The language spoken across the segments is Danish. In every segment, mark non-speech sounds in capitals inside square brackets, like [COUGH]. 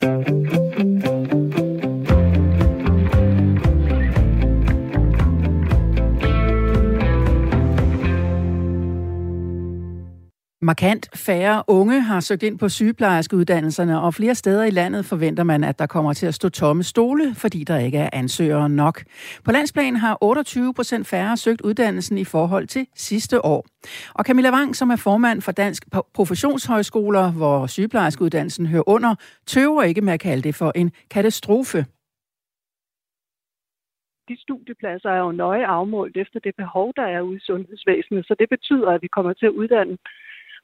Thank you. Markant færre unge har søgt ind på sygeplejerskeuddannelserne, og flere steder i landet forventer man, at der kommer til at stå tomme stole, fordi der ikke er ansøgere nok. På landsplan har 28 procent færre søgt uddannelsen i forhold til sidste år. Og Camilla Wang, som er formand for Dansk Professionshøjskoler, hvor sygeplejerskeuddannelsen hører under, tøver ikke med at kalde det for en katastrofe. De studiepladser er jo nøje afmålt efter det behov, der er ude i sundhedsvæsenet, så det betyder, at vi kommer til at uddanne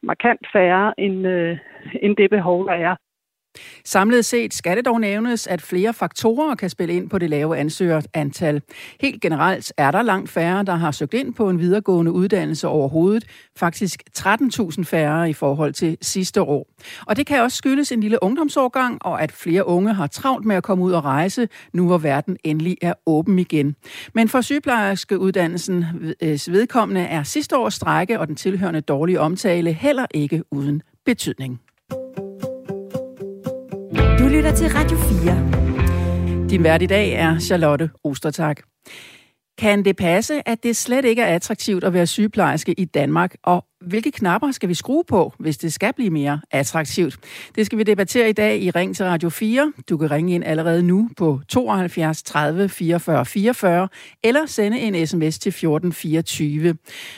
markant færre end, øh, end det behov, der er. Samlet set skal det dog nævnes, at flere faktorer kan spille ind på det lave ansøgerantal. Helt generelt er der langt færre, der har søgt ind på en videregående uddannelse overhovedet. Faktisk 13.000 færre i forhold til sidste år. Og det kan også skyldes en lille ungdomsårgang, og at flere unge har travlt med at komme ud og rejse, nu hvor verden endelig er åben igen. Men for sygeplejerskeuddannelsen øh, vedkommende er sidste års strække og den tilhørende dårlige omtale heller ikke uden betydning. Du lytter til Radio 4. Din vært i dag er Charlotte Ostertag. Kan det passe, at det slet ikke er attraktivt at være sygeplejerske i Danmark? Og hvilke knapper skal vi skrue på, hvis det skal blive mere attraktivt? Det skal vi debattere i dag i Ring til Radio 4. Du kan ringe ind allerede nu på 72 30 44 44 eller sende en sms til 1424.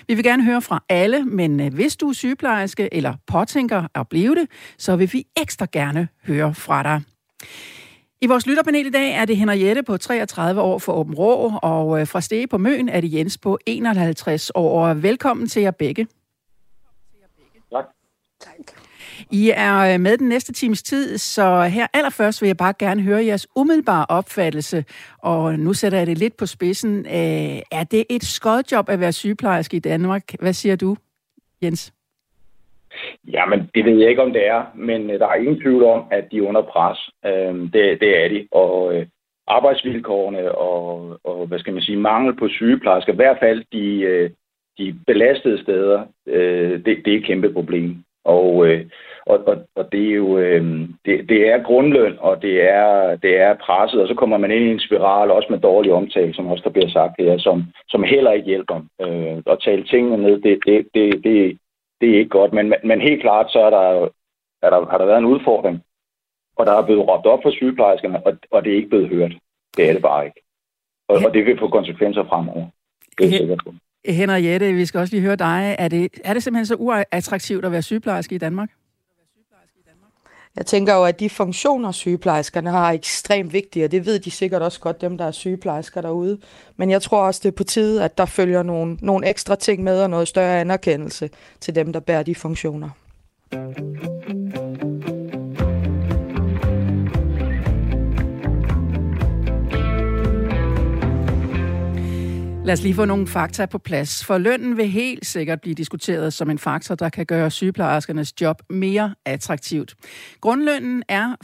Vi vil gerne høre fra alle, men øh, hvis du er sygeplejerske eller påtænker at blive det, så vil vi ekstra gerne høre fra dig. I vores lytterpanel i dag er det Henriette på 33 år for Åben Rå, og øh, fra Stege på Møn er det Jens på 51 år. Velkommen til jer begge. Tak. tak. I er øh, med den næste times tid, så her allerførst vil jeg bare gerne høre jeres umiddelbare opfattelse, og nu sætter jeg det lidt på spidsen. Øh, er det et skodjob at være sygeplejerske i Danmark? Hvad siger du, Jens? Jamen, det ved jeg ikke, om det er, men øh, der er ingen tvivl om, at de er under pres. Øh, det, det er de. Og øh, arbejdsvilkårene og, og, hvad skal man sige, mangel på sygeplejersker, i hvert fald de, øh, de belastede steder, øh, det, det er et kæmpe problem. Og, øh, og, og, og det er jo øh, det, det er grundløn, og det er, det er presset, og så kommer man ind i en spiral, også med dårlig omtale, som også der bliver sagt her, som, som heller ikke hjælper. Øh, at tale tingene ned, det, det, det, det, det er ikke godt. Men, men helt klart, så er der, er der, har der været en udfordring. Og der er blevet råbt op for sygeplejerskerne, og, og det er ikke blevet hørt. Det er det bare ikke. Og, og det vil få konsekvenser fremover. Det er sikkert på. Henriette, vi skal også lige høre dig. Er det, er det simpelthen så uattraktivt at være sygeplejerske i Danmark? Jeg tænker jo, at de funktioner, sygeplejerskerne har, er ekstremt vigtige, og det ved de sikkert også godt, dem der er sygeplejersker derude. Men jeg tror også, det er på tide, at der følger nogle, nogle ekstra ting med, og noget større anerkendelse til dem, der bærer de funktioner. Lad os lige få nogle fakta på plads. For lønnen vil helt sikkert blive diskuteret som en faktor, der kan gøre sygeplejerskernes job mere attraktivt. Grundlønnen er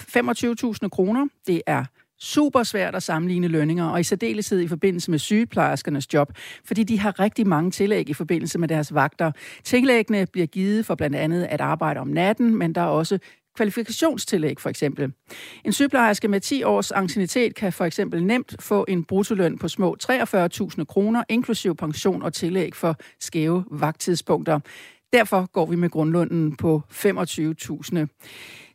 25.000 kroner. Det er super svært at sammenligne lønninger, og i særdeleshed i forbindelse med sygeplejerskernes job, fordi de har rigtig mange tillæg i forbindelse med deres vagter. Tillæggene bliver givet for blandt andet at arbejde om natten, men der er også kvalifikationstillæg for eksempel. En sygeplejerske med 10 års ancienitet kan for eksempel nemt få en bruttoløn på små 43.000 kroner, inklusiv pension og tillæg for skæve vagttidspunkter. Derfor går vi med grundlønnen på 25.000.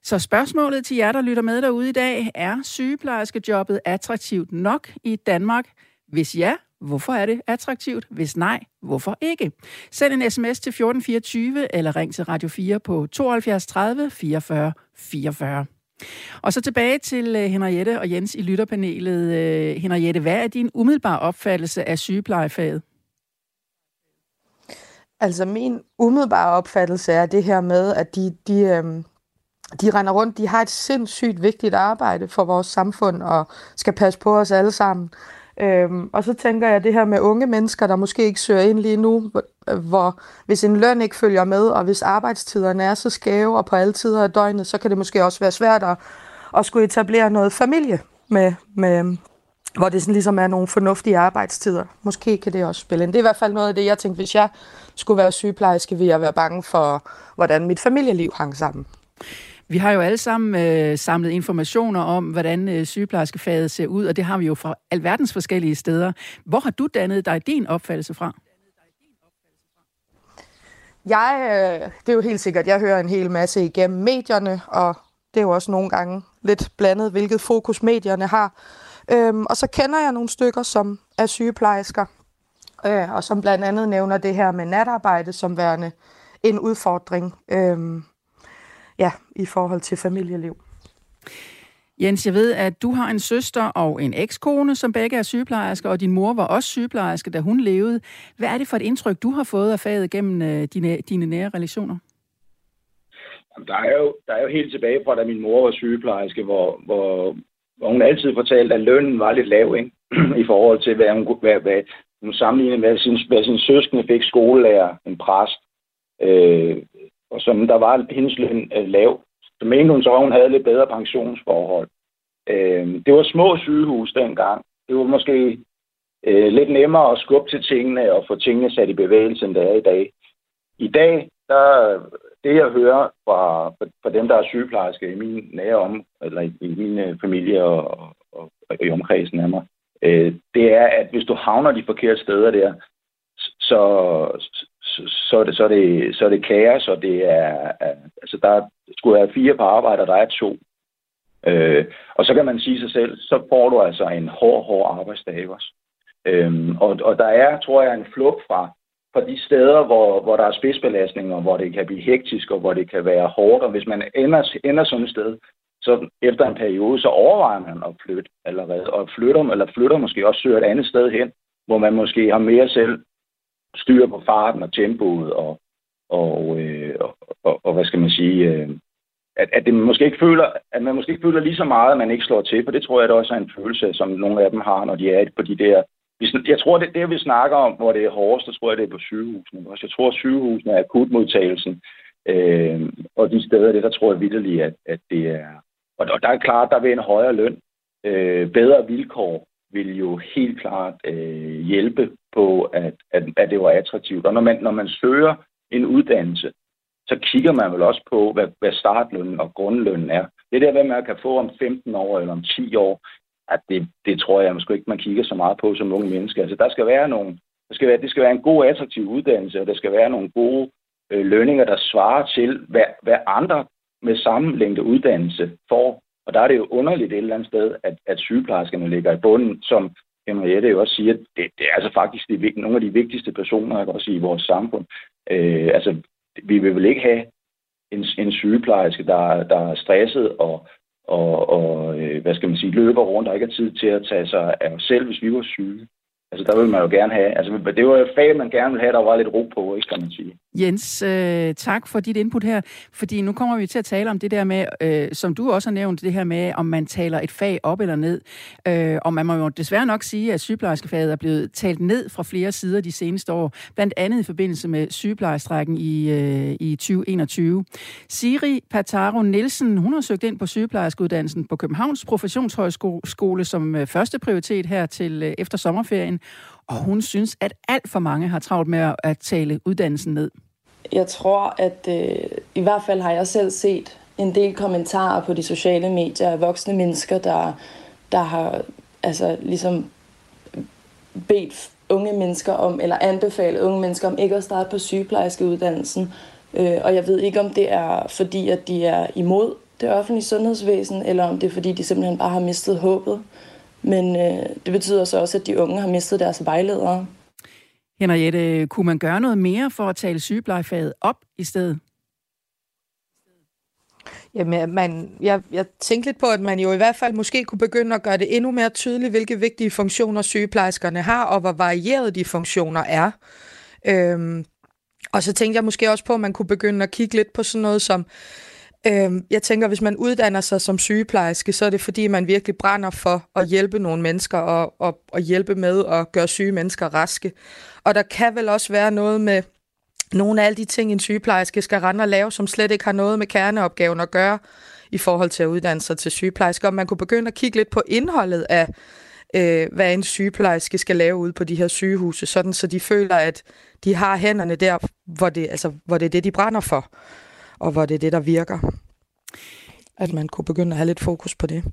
Så spørgsmålet til jer, der lytter med derude i dag, er sygeplejerskejobbet attraktivt nok i Danmark? Hvis ja, Hvorfor er det attraktivt? Hvis nej, hvorfor ikke? Send en sms til 1424 eller ring til Radio 4 på 72 30 44 44. Og så tilbage til øh, Henriette og Jens i lytterpanelet. Øh, Henriette, hvad er din umiddelbare opfattelse af sygeplejefaget? Altså min umiddelbare opfattelse er det her med, at de, de, øhm, de render rundt, de har et sindssygt vigtigt arbejde for vores samfund og skal passe på os alle sammen. Øhm, og så tænker jeg det her med unge mennesker, der måske ikke søger ind lige nu, øh, hvor hvis en løn ikke følger med, og hvis arbejdstiderne er så skæve og på alle tider af døgnet, så kan det måske også være svært at, at skulle etablere noget familie, med, med, hvor det sådan ligesom er nogle fornuftige arbejdstider. Måske kan det også spille ind. Det er i hvert fald noget af det, jeg tænkte, hvis jeg skulle være sygeplejerske, ville jeg være bange for, hvordan mit familieliv hang sammen. Vi har jo alle sammen øh, samlet informationer om, hvordan øh, sygeplejerskefaget ser ud, og det har vi jo fra alverdens forskellige steder. Hvor har du dannet dig din opfattelse fra? Jeg, øh, det er jo helt sikkert, jeg hører en hel masse igennem medierne, og det er jo også nogle gange lidt blandet, hvilket fokus medierne har. Øhm, og så kender jeg nogle stykker, som er sygeplejersker, øh, og som blandt andet nævner det her med natarbejde som værende en udfordring øh, ja, i forhold til familieliv. Jens, jeg ved, at du har en søster og en ekskone, som begge er sygeplejersker, og din mor var også sygeplejerske, da hun levede. Hvad er det for et indtryk, du har fået af faget gennem øh, dine, dine nære relationer? Jamen, der, er jo, der er jo helt tilbage fra, da min mor var sygeplejerske, hvor, hvor, hvor hun altid fortalte, at lønnen var lidt lav ikke? [CLEARS THROAT] i forhold til, hvad hun, hvad, hvad, hun sammenlignede med sin, hvad sin søskende fik skolelærer, en præst, øh, og som der var hendes løn øh, lav. Så mente hun så, at hun havde lidt bedre pensionsforhold. Øh, det var små sygehus dengang. Det var måske øh, lidt nemmere at skubbe til tingene og få tingene sat i bevægelse, end det er i dag. I dag, der, det jeg hører fra, fra dem, der er sygeplejerske i min nære om, eller i, i min øh, familie og, og, og, og i omkredsen af mig, øh, det er, at hvis du havner de forkerte steder der, så, så, er, det, så, er, det, så er det kaos, og det er, altså der skulle være fire på arbejde, og der er to. Øh, og så kan man sige sig selv, så får du altså en hård, hård arbejdsdag også. Øhm, og, og der er, tror jeg, en flugt fra, fra de steder, hvor, hvor der er spidsbelastninger, hvor det kan blive hektisk, og hvor det kan være hårdt. Og hvis man ender, ender sådan et sted, så efter en periode, så overvejer man at flytte allerede, og flytter, eller flytter måske også søger et andet sted hen, hvor man måske har mere selv styr på farten og tempoet, og, og, øh, og, og, og hvad skal man sige, øh, at, at, det måske ikke føler, at man måske ikke føler lige så meget, at man ikke slår til, for det tror jeg, det også er en følelse, som nogle af dem har, når de er på de der jeg tror, det det, vi snakker om, hvor det er hårdest, så tror jeg, det er på sygehusene. Også jeg tror, at sygehusene er akutmodtagelsen. Øh, og de steder, det der tror jeg vidderligt, at, at det er og, og der er klart, der vil en højere løn, øh, bedre vilkår, vil jo helt klart øh, hjælpe på, at, at, at det var attraktivt. Og når man, når man søger en uddannelse, så kigger man vel også på, hvad, hvad startlønnen og grundlønnen er. Det der, hvad man kan få om 15 år eller om 10 år, at det, det tror jeg måske ikke, man kigger så meget på som unge mennesker. Altså, der skal være nogle, der skal være, det skal være en god, attraktiv uddannelse, og der skal være nogle gode øh, lønninger, der svarer til, hvad, hvad andre med samme længde uddannelse får. Og der er det jo underligt et eller andet sted, at, at sygeplejerskerne ligger i bunden, som Henriette jo også siger, det, det er altså faktisk de, nogle af de vigtigste personer jeg kan også, i vores samfund. Øh, altså, vi vil vel ikke have en, en sygeplejerske, der, der er stresset og, og, og øh, hvad skal man sige, løber rundt og ikke har tid til at tage sig af os selv, hvis vi var syge. Altså, der vil man jo gerne have. Altså, det var et fag, man gerne vil have, der var lidt ro på, ikke, kan man sige. Jens, øh, tak for dit input her. Fordi nu kommer vi til at tale om det der med, øh, som du også har nævnt, det her med, om man taler et fag op eller ned. Øh, og man må jo desværre nok sige, at sygeplejerskefaget er blevet talt ned fra flere sider de seneste år. Blandt andet i forbindelse med sygeplejestrækken i, øh, i 2021. Siri Pataro Nielsen, hun har søgt ind på sygeplejerskeuddannelsen på Københavns Professionshøjskole som øh, første prioritet her til øh, efter sommerferien og hun synes, at alt for mange har travlt med at tale uddannelsen ned. Jeg tror, at øh, i hvert fald har jeg selv set en del kommentarer på de sociale medier af voksne mennesker, der, der har altså ligesom bedt unge mennesker om, eller anbefalet unge mennesker om ikke at starte på sygeplejerskeuddannelsen. Øh, og jeg ved ikke, om det er fordi, at de er imod det offentlige sundhedsvæsen, eller om det er fordi, de simpelthen bare har mistet håbet. Men øh, det betyder så også, at de unge har mistet deres vejledere. Henriette, kunne man gøre noget mere for at tale sygeplejefaget op i stedet? Jamen, man, jeg, jeg tænkte lidt på, at man jo i hvert fald måske kunne begynde at gøre det endnu mere tydeligt, hvilke vigtige funktioner sygeplejerskerne har, og hvor varieret de funktioner er. Øhm, og så tænkte jeg måske også på, at man kunne begynde at kigge lidt på sådan noget som Øhm, jeg tænker, hvis man uddanner sig som sygeplejerske, så er det fordi, man virkelig brænder for at hjælpe nogle mennesker og, og, og hjælpe med at gøre syge mennesker raske. Og der kan vel også være noget med nogle af alle de ting, en sygeplejerske skal rende og lave, som slet ikke har noget med kerneopgaven at gøre i forhold til at uddanne sig til sygeplejerske. Og man kunne begynde at kigge lidt på indholdet af, øh, hvad en sygeplejerske skal lave ude på de her sygehuse, sådan så de føler, at de har hænderne der, hvor det, altså, hvor det er det, de brænder for og hvor det er det, der virker. at man kunne begynde at have lidt fokus på det.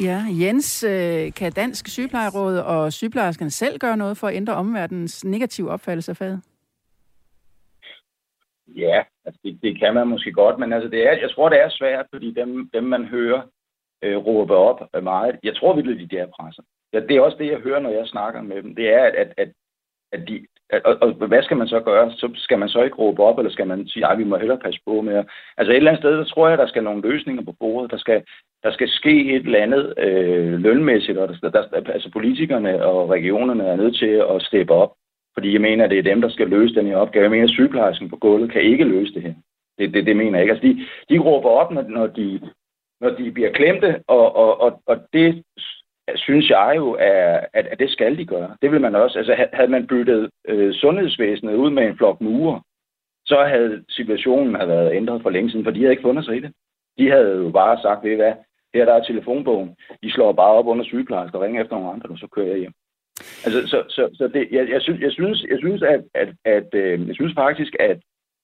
Ja, Jens, øh, kan Dansk Sygeplejeråd og sygeplejerskerne selv gøre noget for at ændre omverdens negative opfattelse af faget? Ja, altså det, det kan man måske godt, men altså det er, jeg tror, det er svært, fordi dem, dem man hører øh, råbe op meget, jeg tror virkelig, de er presset. Ja, det er også det, jeg hører, når jeg snakker med dem. Det er, at, at, at de, og, og hvad skal man så gøre? Så skal man så ikke råbe op, eller skal man sige, at vi må hellere passe på med Altså et eller andet sted, der tror jeg, der skal nogle løsninger på bordet. Der skal, der skal ske et eller andet øh, lønmæssigt, og der, der, altså politikerne og regionerne er nødt til at steppe op. Fordi jeg mener, at det er dem, der skal løse den her opgave. Jeg mener, at sygeplejersken på gulvet kan ikke løse det her. Det, det, det mener jeg ikke. Altså, de, de råber op, når, når, de, når de bliver klemte, og, og, og, og det synes jeg jo, er, at, at det skal de gøre. Det vil man også. Altså, havde man byttet øh, sundhedsvæsenet ud med en flok murer, så havde situationen have været ændret for længe siden, for de havde ikke fundet sig i det. De havde jo bare sagt, ved hvad, her der er telefonbogen. De slår bare op under sygeplejersker og ringer efter nogle andre, og så kører jeg hjem. Altså, så, så, så det, jeg, jeg, synes, jeg synes, jeg synes, at, at, at øh, jeg synes faktisk, at,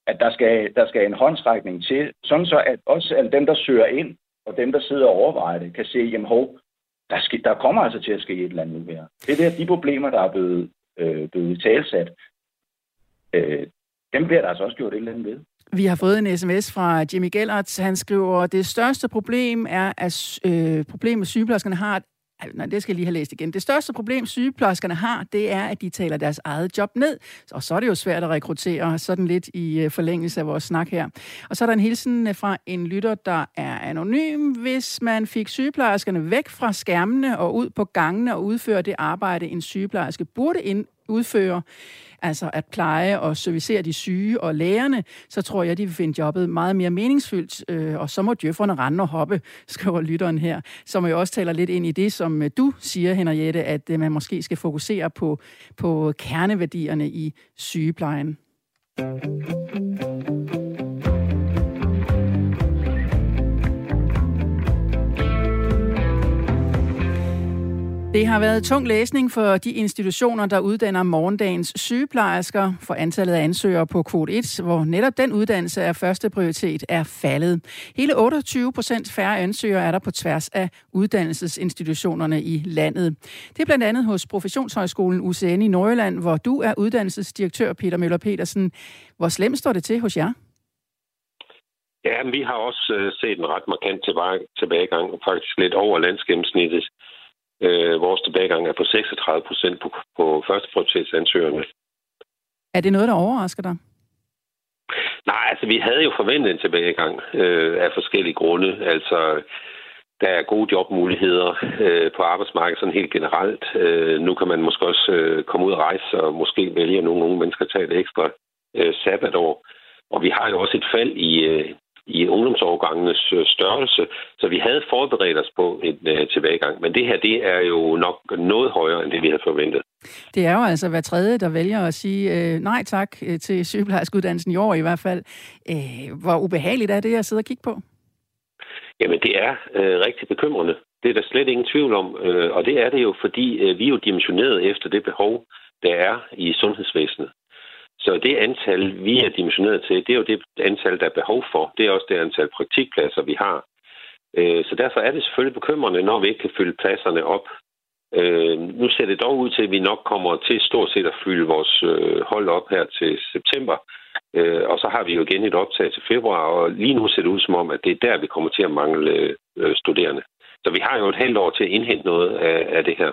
at der, skal, der skal en håndsrækning til, sådan så at også at dem, der søger ind, og dem, der sidder og overvejer det, kan se, jamen hov, der, skal, der kommer altså til at ske et eller andet mere. Det er der, de problemer, der er blevet, øh, blevet talsat, øh, dem bliver der altså også gjort et eller andet ved. Vi har fået en sms fra Jimmy Gellert. Han skriver, det største problem er, at øh, problemet sygeplejerskerne har, nej, det skal jeg lige have læst igen. Det største problem, sygeplejerskerne har, det er, at de taler deres eget job ned. Og så er det jo svært at rekruttere, sådan lidt i øh, forlængelse af vores snak her. Og så er der en hilsen øh, fra en lytter, der er anonym. Hvis man fik sygeplejerskerne væk fra skærmene og ud på gangene og udføre det arbejde, en sygeplejerske burde ind udfører, altså at pleje og servicere de syge og lægerne, så tror jeg, de vil finde jobbet meget mere meningsfyldt. Øh, og så må djøfferne rende og hoppe, [LAUGHS] skriver lytteren her, som jo også taler lidt ind i det, som øh, du siger, Henriette, at øh, man måske skal fokusere på, på kerneværdierne i sygeplejen. Det har været tung læsning for de institutioner, der uddanner morgendagens sygeplejersker, for antallet af ansøgere på kvote 1, hvor netop den uddannelse af første prioritet er faldet. Hele 28 procent færre ansøgere er der på tværs af uddannelsesinstitutionerne i landet. Det er blandt andet hos Professionshøjskolen UCN i Nordjylland, hvor du er uddannelsesdirektør Peter Møller Petersen. Hvor slemt står det til hos jer? Ja, vi har også øh, set en ret markant tilbagegang, faktisk lidt over landsgennemsnittet. Øh, vores tilbagegang er på 36 procent på, på førsteprioritetsansøgerne. Er det noget, der overrasker dig? Nej, altså vi havde jo forventet en tilbagegang øh, af forskellige grunde. Altså, der er gode jobmuligheder øh, på arbejdsmarkedet sådan helt generelt. Øh, nu kan man måske også øh, komme ud og rejse og måske vælge, at nogle unge mennesker tager et ekstra øh, sabbatår. Og vi har jo også et fald i, øh, i ungdomsårgangenes øh, størrelse, så vi havde forberedt os på en uh, tilbagegang. Men det her, det er jo nok noget højere, end det vi havde forventet. Det er jo altså hver tredje, der vælger at sige øh, nej tak øh, til sygeplejerskeuddannelsen i år i hvert fald. Øh, hvor ubehageligt er det at sidde og kigge på? Jamen, det er øh, rigtig bekymrende. Det er der slet ingen tvivl om. Øh, og det er det jo, fordi øh, vi er jo dimensioneret efter det behov, der er i sundhedsvæsenet. Så det antal, vi er dimensioneret til, det er jo det antal, der er behov for. Det er også det antal praktikpladser, vi har. Øh, så derfor er det selvfølgelig bekymrende, når vi ikke kan fylde pladserne op. Øh, nu ser det dog ud til, at vi nok kommer til stort set at fylde vores øh, hold op her til september. Og så har vi jo igen et optag til februar, og lige nu ser det ud som om, at det er der, vi kommer til at mangle studerende. Så vi har jo et halvt år til at indhente noget af det her.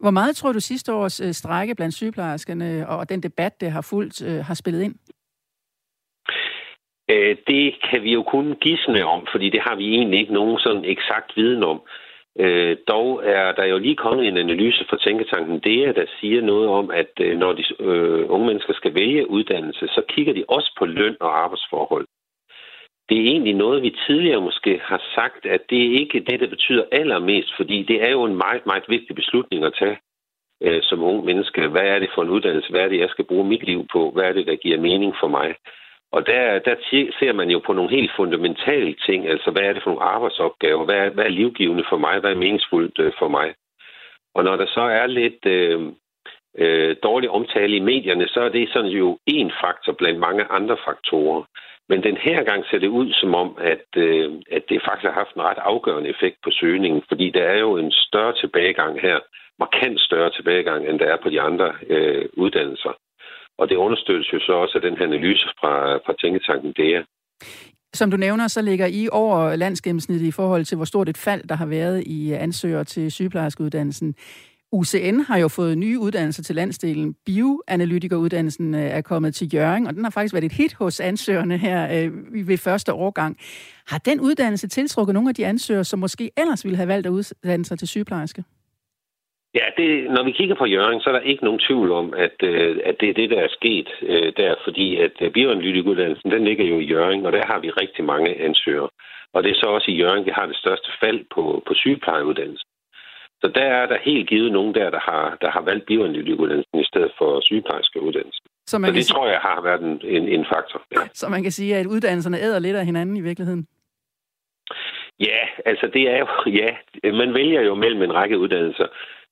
Hvor meget tror du sidste års øh, strække blandt sygeplejerskerne og den debat, det har fulgt, øh, har spillet ind? Øh, det kan vi jo kun gisne om, fordi det har vi egentlig ikke nogen sådan eksakt viden om. Øh, dog er der jo lige kommet en analyse fra Tænketanken DEA, der siger noget om, at øh, når de øh, unge mennesker skal vælge uddannelse, så kigger de også på løn og arbejdsforhold det er egentlig noget, vi tidligere måske har sagt, at det er ikke det, der betyder allermest, fordi det er jo en meget, meget vigtig beslutning at tage øh, som ung menneske. Hvad er det for en uddannelse? Hvad er det, jeg skal bruge mit liv på? Hvad er det, der giver mening for mig? Og der, der ser man jo på nogle helt fundamentale ting, altså hvad er det for nogle arbejdsopgaver? Hvad er, hvad er livgivende for mig? Hvad er meningsfuldt øh, for mig? Og når der så er lidt øh, øh, dårlig omtale i medierne, så er det sådan jo en faktor blandt mange andre faktorer. Men den her gang ser det ud som om, at, øh, at det faktisk har haft en ret afgørende effekt på søgningen, fordi der er jo en større tilbagegang her, markant større tilbagegang, end der er på de andre øh, uddannelser. Og det understøttes jo så også af den her analyse fra, fra Tænketanken DEA. Som du nævner, så ligger I over landsgennemsnittet i forhold til, hvor stort et fald, der har været i ansøgere til sygeplejerskeuddannelsen. UCN har jo fået nye uddannelser til landsdelen. Bioanalytikeruddannelsen øh, er kommet til Jørgen, og den har faktisk været et hit hos ansøgerne her øh, ved første årgang. Har den uddannelse tiltrukket nogle af de ansøgere, som måske ellers ville have valgt at uddanne sig til sygeplejerske? Ja, det, når vi kigger på Jørgen, så er der ikke nogen tvivl om, at, øh, at det er det, der er sket øh, der, fordi at øh, bioanalytikuddannelsen, den ligger jo i Jørgen, og der har vi rigtig mange ansøgere. Og det er så også i Jørgen, vi har det største fald på, på sygeplejeuddannelsen. Så der er der helt givet nogen der, der har, der har valgt bioanalytikuddannelsen i stedet for sygeplejerskeuddannelsen. Så, man så det sige... tror jeg har været en, en, en faktor. Ja. Så man kan sige, at uddannelserne æder lidt af hinanden i virkeligheden? Ja, altså det er jo, [LAUGHS] ja, man vælger jo mellem en række uddannelser.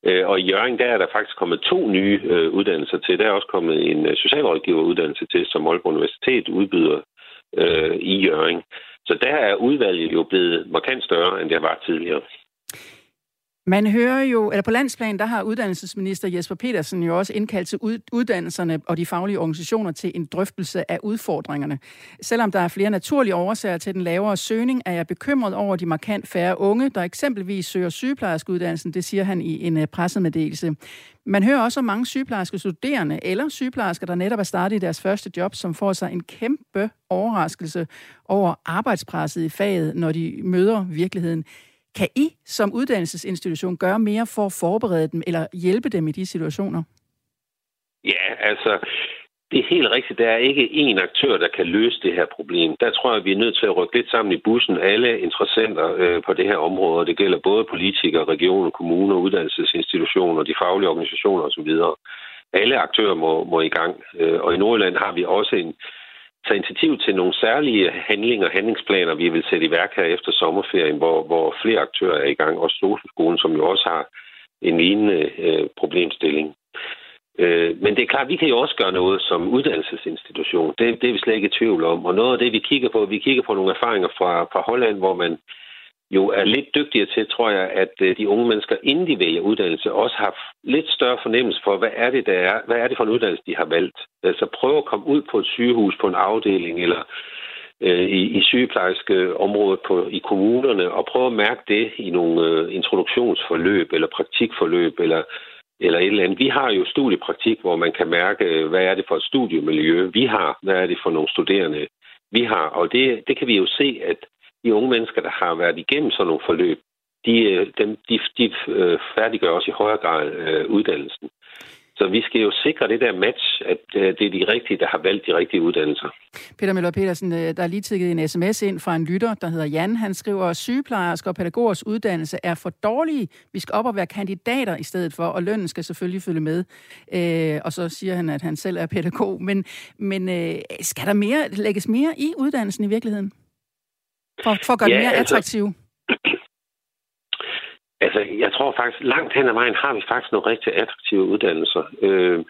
Øh, og i Jørgen, der er der faktisk kommet to nye øh, uddannelser til. Der er også kommet en øh, socialrådgiveruddannelse til, som Aalborg Universitet udbyder øh, i Jørgen. Så der er udvalget jo blevet markant større, end det var tidligere. Man hører jo, eller på landsplan, der har uddannelsesminister Jesper Petersen jo også indkaldt til uddannelserne og de faglige organisationer til en drøftelse af udfordringerne. Selvom der er flere naturlige årsager til den lavere søgning, er jeg bekymret over de markant færre unge, der eksempelvis søger sygeplejerskeuddannelsen, det siger han i en øh, pressemeddelelse. Man hører også om mange sygeplejerske studerende eller sygeplejersker, der netop er startet i deres første job, som får sig en kæmpe overraskelse over arbejdspresset i faget, når de møder virkeligheden. Kan I som uddannelsesinstitution gøre mere for at forberede dem eller hjælpe dem i de situationer? Ja, altså, det er helt rigtigt. Der er ikke én aktør, der kan løse det her problem. Der tror jeg, vi er nødt til at rykke lidt sammen i bussen. Alle interessenter øh, på det her område, det gælder både politikere, regioner, kommuner, uddannelsesinstitutioner, de faglige organisationer osv. Alle aktører må, må i gang. Øh, og i Nordjylland har vi også en, tage initiativ til nogle særlige handlinger og handlingsplaner, vi vil sætte i værk her efter sommerferien, hvor, hvor flere aktører er i gang. Også Sosu-skolen, som jo også har en lignende øh, problemstilling. Øh, men det er klart, vi kan jo også gøre noget som uddannelsesinstitution. Det, det er vi slet ikke i tvivl om. Og noget af det, vi kigger på, vi kigger på nogle erfaringer fra, fra Holland, hvor man jo er lidt dygtigere til, tror jeg, at øh, de unge mennesker, inden de vælger uddannelse, også har lidt større fornemmelse for, hvad er det, der er, hvad er det for en uddannelse, de har valgt. Altså prøve at komme ud på et sygehus, på en afdeling, eller øh, i, i sygeplejerske område på, i kommunerne, og prøve at mærke det i nogle øh, introduktionsforløb, eller praktikforløb, eller eller et eller andet. Vi har jo studiepraktik, hvor man kan mærke, øh, hvad er det for et studiemiljø, vi har, hvad er det for nogle studerende, vi har. Og det, det kan vi jo se, at de unge mennesker, der har været igennem sådan nogle forløb, de, øh, dem, de, de øh, færdiggør også i højere grad øh, uddannelsen. Så vi skal jo sikre det der match, at øh, det er de rigtige, der har valgt de rigtige uddannelser. Peter Møller Petersen, der er lige tikket en sms ind fra en lytter, der hedder Jan. Han skriver, sygeplejersker og pædagogers uddannelse er for dårlige. Vi skal op og være kandidater i stedet for, og lønnen skal selvfølgelig følge med. Øh, og så siger han, at han selv er pædagog. Men, men øh, skal der mere, lægges mere i uddannelsen i virkeligheden? For, for at gøre ja, det mere altså, attraktiv? [CLEARS THROAT] Altså, jeg tror faktisk, langt hen ad vejen har vi faktisk nogle rigtig attraktive uddannelser. Øh,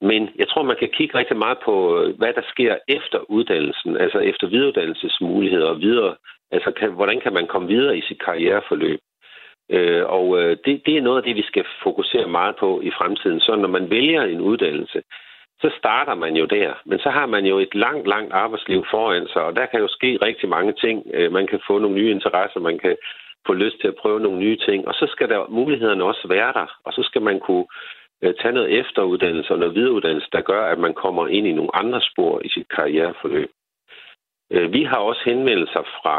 men jeg tror, man kan kigge rigtig meget på, hvad der sker efter uddannelsen, altså efter videreuddannelsesmuligheder og videre. Altså, kan, hvordan kan man komme videre i sit karriereforløb? Øh, og øh, det, det er noget af det, vi skal fokusere meget på i fremtiden. Så når man vælger en uddannelse, så starter man jo der. Men så har man jo et langt, langt arbejdsliv foran sig, og der kan jo ske rigtig mange ting. Øh, man kan få nogle nye interesser, man kan få lyst til at prøve nogle nye ting, og så skal der mulighederne også være der, og så skal man kunne øh, tage noget efteruddannelse og noget videreuddannelse, der gør, at man kommer ind i nogle andre spor i sit karriereforløb. Øh, vi har også henvendelser fra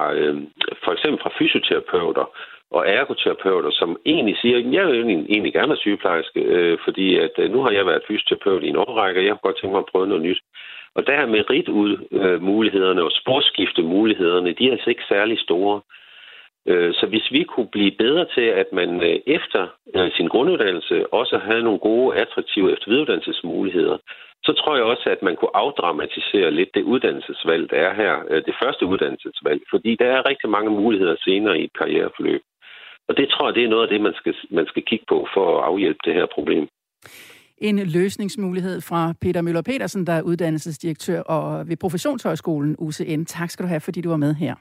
for eksempel fra fysioterapeuter, og ergoterapeuter, som egentlig siger, at jeg vil egentlig gerne være sygeplejerske, øh, fordi at øh, nu har jeg været fysioterapeut i en årrække, og jeg har godt tænkt mig at prøve noget nyt. Og der er merit ud øh, mulighederne og sporskifte mulighederne, de er altså ikke særlig store. Øh, så hvis vi kunne blive bedre til, at man øh, efter øh, sin grunduddannelse også havde nogle gode, attraktive eftervidereuddannelsesmuligheder, så tror jeg også, at man kunne afdramatisere lidt det uddannelsesvalg, der er her, øh, det første uddannelsesvalg, fordi der er rigtig mange muligheder senere i et karriereforløb. Og det tror jeg, det er noget af det, man skal, man skal kigge på for at afhjælpe det her problem. en løsningsmulighed fra Peter Møller Petersen, der er uddannelsesdirektør og ved Professionshøjskolen UCN. Tak skal du have, fordi du var med her.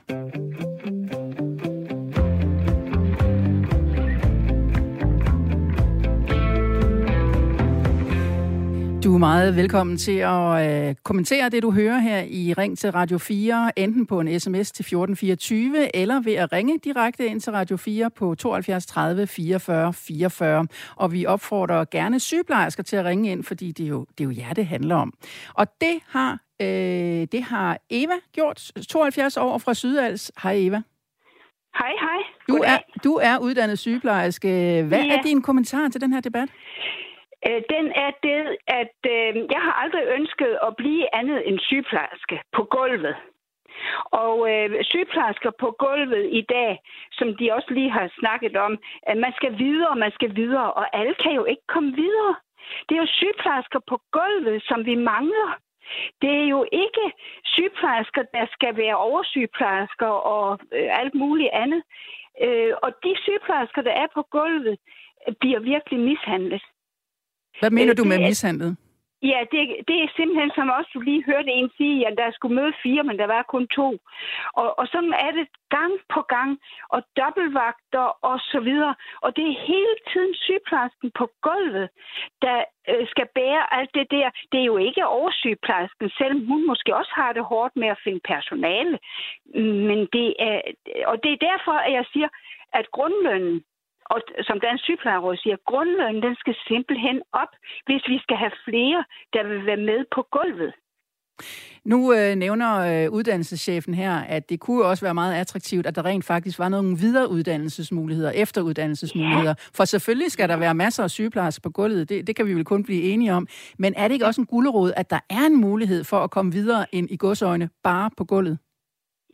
Du er meget velkommen til at øh, kommentere det, du hører her i Ring til Radio 4, enten på en sms til 1424, eller ved at ringe direkte ind til Radio 4 på 72 30 44 44. Og vi opfordrer gerne sygeplejersker til at ringe ind, fordi det er jo, det er jo jer, det handler om. Og det har, øh, det har Eva gjort, 72 år fra Sydals. Hej Eva. Hej, hej. Du er, du er uddannet sygeplejerske. Hvad ja. er din kommentar til den her debat? Øh, den er det, at øh, jeg har aldrig ønsket at blive andet end sygeplejerske på gulvet. Og øh, sygeplejersker på gulvet i dag, som de også lige har snakket om, at man skal videre, man skal videre, og alle kan jo ikke komme videre. Det er jo sygeplejersker på gulvet, som vi mangler. Det er jo ikke sygeplejersker, der skal være oversygeplejersker og øh, alt muligt andet. Øh, og de sygeplejersker, der er på gulvet, bliver virkelig mishandlet. Hvad mener øh, du med mishandlet? Ja, det, det er simpelthen, som også du lige hørte en sige, at der skulle møde fire, men der var kun to. Og, og sådan er det gang på gang, og dobbeltvagter og så videre. Og det er hele tiden sygeplejersken på gulvet, der øh, skal bære alt det der. Det er jo ikke oversygeplejersken, selvom hun måske også har det hårdt med at finde personale. Men det er, og det er derfor, at jeg siger, at grundlønnen og som Dansk Sygeplejeråd siger, grundlønnen den skal simpelthen op, hvis vi skal have flere, der vil være med på gulvet. Nu øh, nævner øh, uddannelseschefen her, at det kunne også være meget attraktivt, at der rent faktisk var nogle videreuddannelsesmuligheder, efteruddannelsesmuligheder. Ja. For selvfølgelig skal der være masser af sygeplejersker på gulvet, det, det kan vi vel kun blive enige om. Men er det ikke også en gulderod, at der er en mulighed for at komme videre ind i godsøjne bare på gulvet?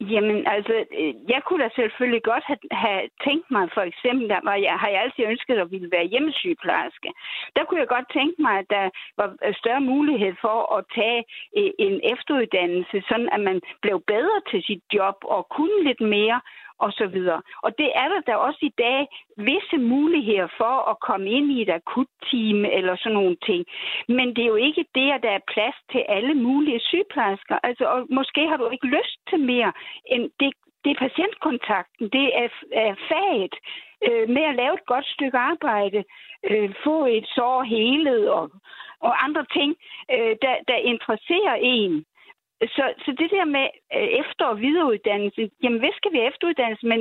Jamen, altså, øh, jeg kunne da selvfølgelig godt have, have tænkt mig, for eksempel, der var jeg, har jeg altid ønsket at ville være hjemmesygeplejerske. Der kunne jeg godt tænke mig, at der var øh, større mulighed for at tage øh, en efteruddannelse, sådan at man blev bedre til sit job og kunne lidt mere, og så videre. Og det er der da også i dag visse muligheder for at komme ind i et akutteam eller sådan nogle ting. Men det er jo ikke det, at der er plads til alle mulige sygeplejersker. Altså, og måske har du ikke lyst til mere end det, det er patientkontakten, det er, er faget øh, med at lave et godt stykke arbejde, øh, få et sår helet og, og andre ting, øh, der, der interesserer en. Så, så det der med øh, efter- og videreuddannelse, jamen hvad skal vi efteruddannelse, men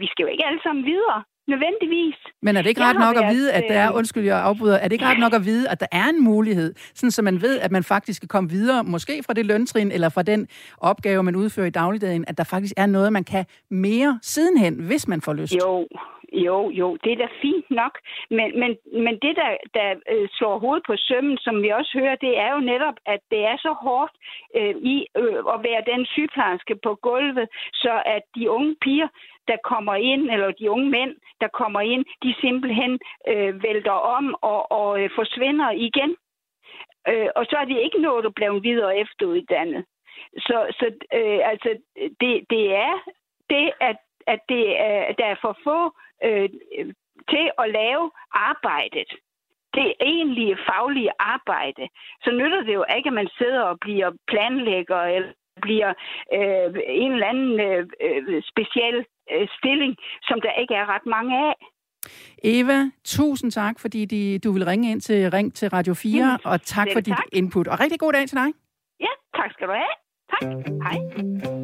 vi skal jo ikke alle sammen videre nødvendigvis. Men er det ikke ret nok været, at vide, at der er, øh, undskyld, jeg afbryder, er det ikke ret nok at vide, at der er en mulighed, sådan så man ved, at man faktisk kan komme videre, måske fra det løntrin, eller fra den opgave, man udfører i dagligdagen, at der faktisk er noget, man kan mere sidenhen, hvis man får lyst? Jo, jo, jo, det er da fint nok. Men, men, men det, der, der øh, slår hovedet på sømmen, som vi også hører, det er jo netop, at det er så hårdt øh, i øh, at være den sygeplejerske på gulvet, så at de unge piger, der kommer ind, eller de unge mænd, der kommer ind, de simpelthen øh, vælter om og, og øh, forsvinder igen. Øh, og så er det ikke noget, der bliver videre efteruddannet. Så, så øh, altså, det, det er det, at, at det er, der er for få øh, til at lave arbejdet. Det egentlige faglige arbejde. Så nytter det jo ikke, at man sidder og bliver planlægger eller bliver øh, en eller anden øh, øh speciel øh, stilling, som der ikke er ret mange af. Eva, tusind tak, fordi de, du vil ringe ind til Ring til Radio 4, mm, og tak for dit tak. input. Og rigtig god dag til dig. Ja, tak skal du have. Tak. Hej.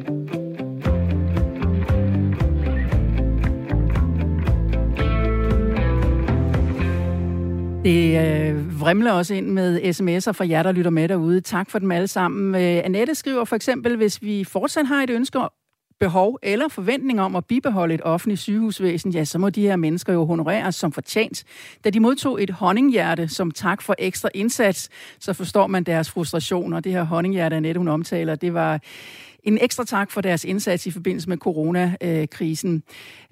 Det øh, vrimler også ind med sms'er fra jer, der lytter med derude. Tak for dem alle sammen. Øh, Annette skriver for eksempel, hvis vi fortsat har et ønske behov eller forventning om at bibeholde et offentligt sygehusvæsen, ja, så må de her mennesker jo honoreres som fortjent. Da de modtog et honninghjerte som tak for ekstra indsats, så forstår man deres frustration, og det her honninghjerte, Annette hun omtaler, det var en ekstra tak for deres indsats i forbindelse med coronakrisen.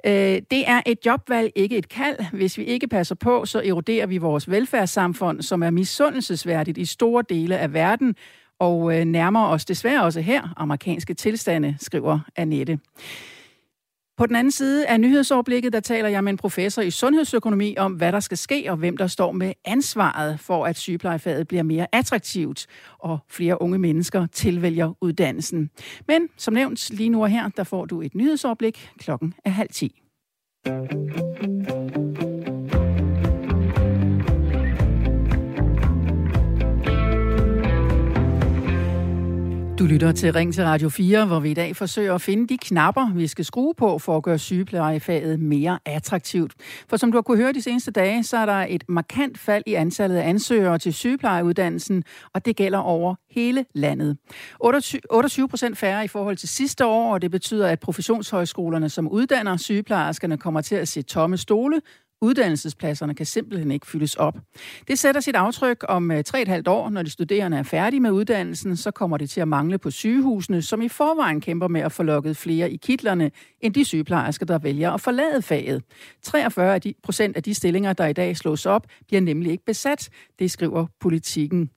Øh, det er et jobvalg, ikke et kald. Hvis vi ikke passer på, så eroderer vi vores velfærdssamfund, som er misundelsesværdigt i store dele af verden, og øh, nærmer os desværre også her amerikanske tilstande, skriver Annette. På den anden side af nyhedsoverblikket, der taler jeg med en professor i sundhedsøkonomi om, hvad der skal ske, og hvem der står med ansvaret for, at sygeplejefaget bliver mere attraktivt, og flere unge mennesker tilvælger uddannelsen. Men som nævnt, lige nu og her, der får du et nyhedsoverblik. Klokken er halv ti. Du lytter til Ring til Radio 4, hvor vi i dag forsøger at finde de knapper, vi skal skrue på for at gøre sygeplejefaget mere attraktivt. For som du har kunne høre de seneste dage, så er der et markant fald i antallet af ansøgere til sygeplejeuddannelsen, og det gælder over hele landet. 28 procent færre i forhold til sidste år, og det betyder, at professionshøjskolerne, som uddanner sygeplejerskerne, kommer til at se tomme stole, Uddannelsespladserne kan simpelthen ikke fyldes op. Det sætter sit aftryk om øh, 3,5 år, når de studerende er færdige med uddannelsen, så kommer det til at mangle på sygehusene, som i forvejen kæmper med at få lukket flere i kitlerne, end de sygeplejersker, der vælger at forlade faget. 43 procent af de stillinger, der i dag slås op, bliver nemlig ikke besat, det skriver politikken.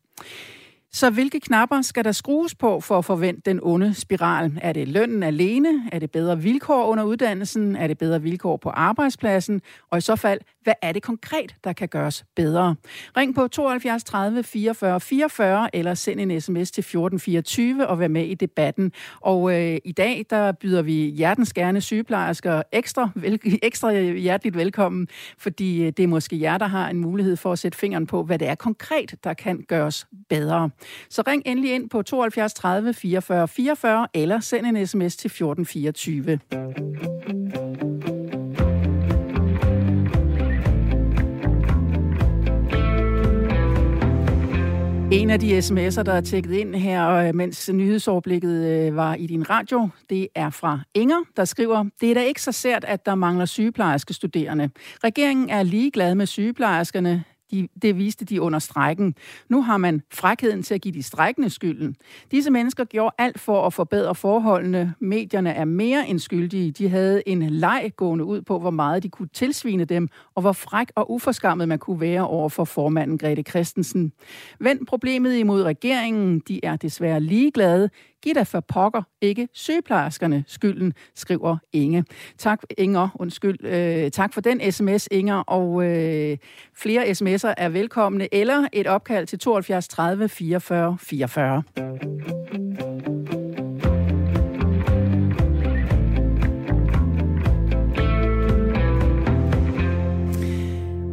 Så hvilke knapper skal der skrues på for at forvente den onde spiral? Er det lønnen alene? Er det bedre vilkår under uddannelsen? Er det bedre vilkår på arbejdspladsen? Og i så fald, hvad er det konkret, der kan gøres bedre? Ring på 72 30 44 44 eller send en sms til 1424 og vær med i debatten. Og øh, i dag, der byder vi hjertens gerne sygeplejersker ekstra, vel, [LAUGHS] ekstra hjerteligt velkommen, fordi øh, det er måske jer, der har en mulighed for at sætte fingeren på, hvad det er konkret, der kan gøres bedre. Så ring endelig ind på 72 30 44 44 eller send en sms til 1424. En af de sms'er, der er tækket ind her, øh, mens nyhedsoverblikket øh, var i din radio, det er fra Inger, der skriver, det er da ikke så sært, at der mangler sygeplejerske studerende. Regeringen er ligeglad med sygeplejerskerne. De, det viste de under strækken. Nu har man frækheden til at give de strækkende skylden. Disse mennesker gjorde alt for at forbedre forholdene. Medierne er mere end skyldige. De havde en leg gående ud på, hvor meget de kunne tilsvine dem, og hvor fræk og uforskammet man kunne være over for formanden Grete Christensen. Vend problemet imod regeringen. De er desværre ligeglade. Giv da for pokker ikke sygeplejerskerne skylden, skriver Inge. Tak, Inger. Undskyld. Øh, tak for den sms, Inger. Og øh, flere sms'er er velkomne, eller et opkald til 72 30 44 44.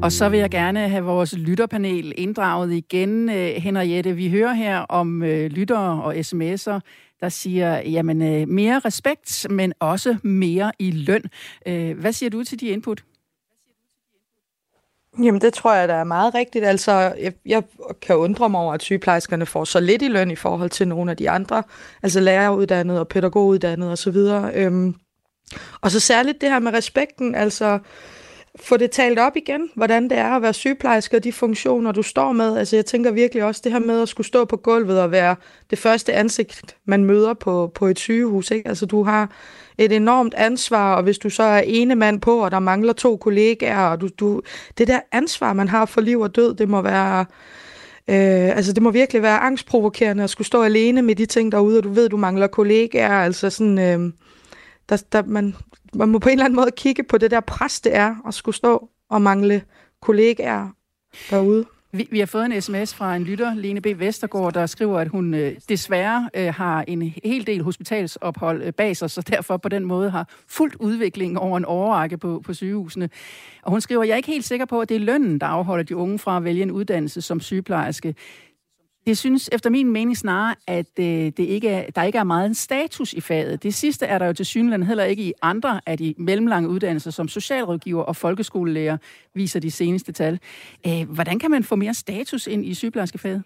Og så vil jeg gerne have vores lytterpanel inddraget igen. Øh, Henriette, vi hører her om øh, lyttere og sms'er, der siger, jamen øh, mere respekt, men også mere i løn. Hvad siger du til de input? Jamen, det tror jeg, der er meget rigtigt. Altså, jeg, jeg kan undre mig over, at sygeplejerskerne får så lidt i løn i forhold til nogle af de andre, altså læreruddannede og pædagoguddannede osv. Øhm, og så særligt det her med respekten, altså få det talt op igen, hvordan det er at være sygeplejerske og de funktioner, du står med. Altså jeg tænker virkelig også det her med at skulle stå på gulvet og være det første ansigt, man møder på, på et sygehus. Ikke? Altså du har et enormt ansvar, og hvis du så er ene mand på, og der mangler to kollegaer, og du, du, det der ansvar, man har for liv og død, det må være... Øh, altså det må virkelig være angstprovokerende at skulle stå alene med de ting derude, og du ved, du mangler kollegaer. Altså sådan, øh, der, der, man, man må på en eller anden måde kigge på det der pres, det er at skulle stå og mangle kollegaer derude. Vi, vi har fået en sms fra en lytter, Lene B. Vestergaard, der skriver, at hun øh, desværre øh, har en hel del hospitalsophold øh, bag sig, så derfor på den måde har fuldt udvikling over en overrække på, på sygehusene. Og hun skriver, jeg er ikke helt sikker på, at det er lønnen, der afholder de unge fra at vælge en uddannelse som sygeplejerske. Det synes efter min mening snarere, at øh, det ikke er, der ikke er meget en status i faget. Det sidste er der jo til synligheden heller ikke i andre af de mellemlange uddannelser, som socialrådgiver og folkeskolelærer viser de seneste tal. Øh, hvordan kan man få mere status ind i sygeplejerskefaget?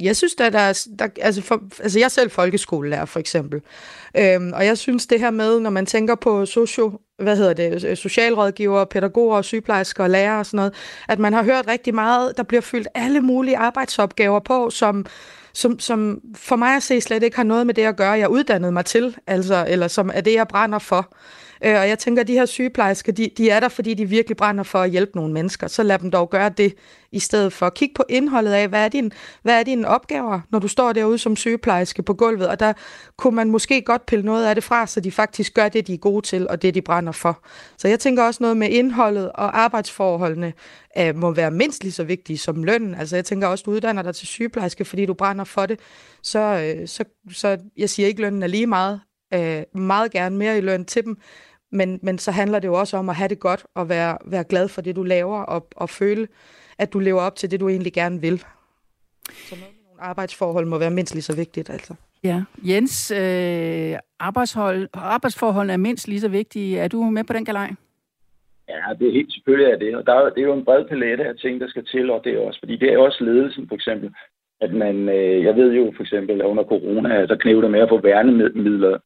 Jeg synes, at der er, der, altså, for, altså jeg er selv folkeskolelærer for eksempel, øhm, og jeg synes det her med, når man tænker på socio, hvad hedder det, socialrådgiver, pædagoger, sygeplejersker og lærere og sådan noget, at man har hørt rigtig meget, der bliver fyldt alle mulige arbejdsopgaver på, som, som, som for mig at se slet ikke har noget med det at gøre, jeg uddannede mig til, altså, eller som er det, jeg brænder for. Øh, og jeg tænker, at de her sygeplejersker, de, de er der, fordi de virkelig brænder for at hjælpe nogle mennesker. Så lad dem dog gøre det, i stedet for at kigge på indholdet af, hvad er, din, hvad er dine opgaver, når du står derude som sygeplejerske på gulvet. Og der kunne man måske godt pille noget af det fra, så de faktisk gør det, de er gode til, og det, de brænder for. Så jeg tænker også noget med indholdet og arbejdsforholdene øh, må være mindst lige så vigtige som lønnen. Altså jeg tænker også, at du uddanner dig til sygeplejerske, fordi du brænder for det. Så, øh, så, så jeg siger ikke, at lønnen er lige meget. Øh, meget gerne mere i løn til dem. Men, men så handler det jo også om at have det godt og være, være glad for det, du laver, og, og føle, at du lever op til det, du egentlig gerne vil. Så noget med nogle arbejdsforhold må være mindst lige så vigtigt, altså. Ja, Jens, øh, arbejdshold, arbejdsforholdene er mindst lige så vigtige. Er du med på den galej? Ja, det er helt selvfølgelig er det. Og der er, det er jo en bred palette af ting, der skal til, og det er også, fordi det er også ledelsen, for eksempel. At man, øh, jeg ved jo for eksempel, at under corona, der knævde med at få værnemidler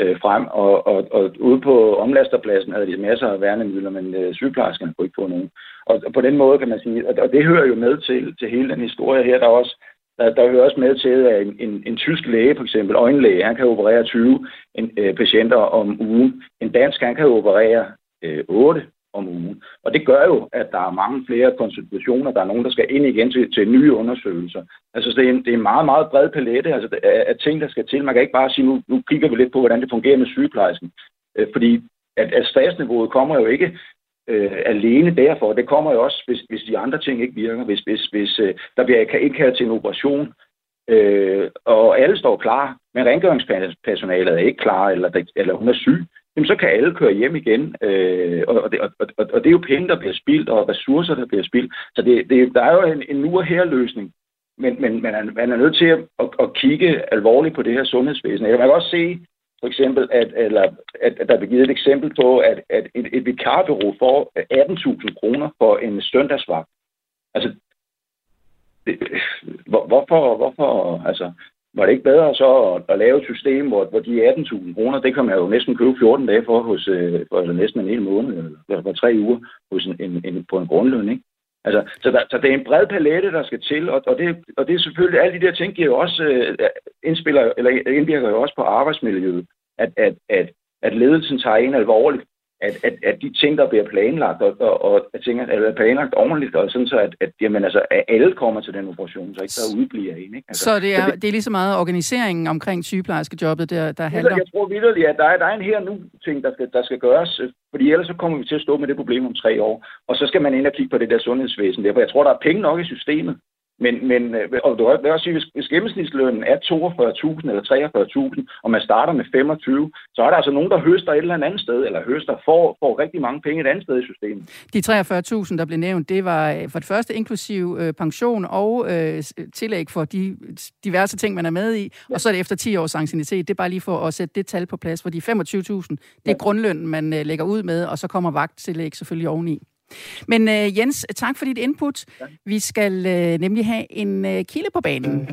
øh, frem, og, og, og ude på omlasterpladsen havde de masser af værnemidler, men øh, sygeplejerskerne kunne ikke få nogen. Og, og på den måde kan man sige, og, og det hører jo med til, til hele den historie her, der også der, der hører også med til, at en, en, en tysk læge, for eksempel øjenlæge, han kan operere 20 en, øh, patienter om ugen. En dansk, han kan operere øh, 8 om ugen. Og det gør jo, at der er mange flere konsultationer. Der er nogen, der skal ind igen til, til nye undersøgelser. Altså, det er en, det er en meget, meget bred palette altså, af, ting, der skal til. Man kan ikke bare sige, nu, nu kigger vi lidt på, hvordan det fungerer med sygeplejersken. Øh, fordi at, at statsniveauet kommer jo ikke øh, alene derfor. Det kommer jo også, hvis, hvis de andre ting ikke virker. Hvis, hvis, hvis øh, der bliver indkaldt til en operation, øh, og alle står klar, men rengøringspersonalet er ikke klar, eller, eller hun er syg, jamen så kan alle køre hjem igen. Øh, og, det, og, og, og det er jo penge, der bliver spildt, og ressourcer, der bliver spildt. Så det, det, der er jo en, en nu og her løsning. Men, men man, er, man er nødt til at, at, at kigge alvorligt på det her sundhedsvæsen. Jeg kan også se, for eksempel, at, eller, at, at der er givet et eksempel på, at, at et, et vikarbureau får 18.000 kroner for en søndagsvagt. Altså, det, hvor, hvorfor, hvorfor, altså, var det ikke bedre så at, at lave et system, hvor, hvor de 18.000 kroner, det kan man jo næsten købe 14 dage for, hos, øh, for eller næsten en hel måned, eller for tre uger hos en, en, en, på en grundløn, ikke? Altså, så, der, så det er en bred palette, der skal til, og, og, det, og det er selvfølgelig, alle de der ting giver jo også, øh, indspiller, eller indvirker jo også på arbejdsmiljøet, at, at, at, at ledelsen tager en alvorligt, at, at, at de ting, der bliver planlagt, og, og, og at ting er planlagt ordentligt, og sådan så, at, at, jamen, altså, at alle kommer til den operation, så ikke der udbliver en. Ikke? Altså, så det er, så det, det er lige så meget organiseringen omkring sygeplejerskejobbet, der, der handler Jeg tror vidderligt, at der er, der er en her nu ting, der skal, der skal gøres, fordi ellers så kommer vi til at stå med det problem om tre år, og så skal man ind og kigge på det der sundhedsvæsen der, for jeg tror, der er penge nok i systemet, men, men øh, og du kan også sige, hvis, hvis gennemsnitslønnen er 42.000 eller 43.000, og man starter med 25, så er der altså nogen, der høster et eller andet sted, eller høster får, får rigtig mange penge et andet sted i systemet. De 43.000, der blev nævnt, det var øh, for det første inklusiv øh, pension og øh, tillæg for de diverse ting, man er med i, ja. og så er det efter 10 års ancienitet. Det er bare lige for at sætte det tal på plads, hvor de 25.000, det er ja. grundlønnen, man øh, lægger ud med, og så kommer vagttillæg selvfølgelig oveni. Men uh, Jens, tak for dit input. Ja. Vi skal uh, nemlig have en uh, kilde på banen.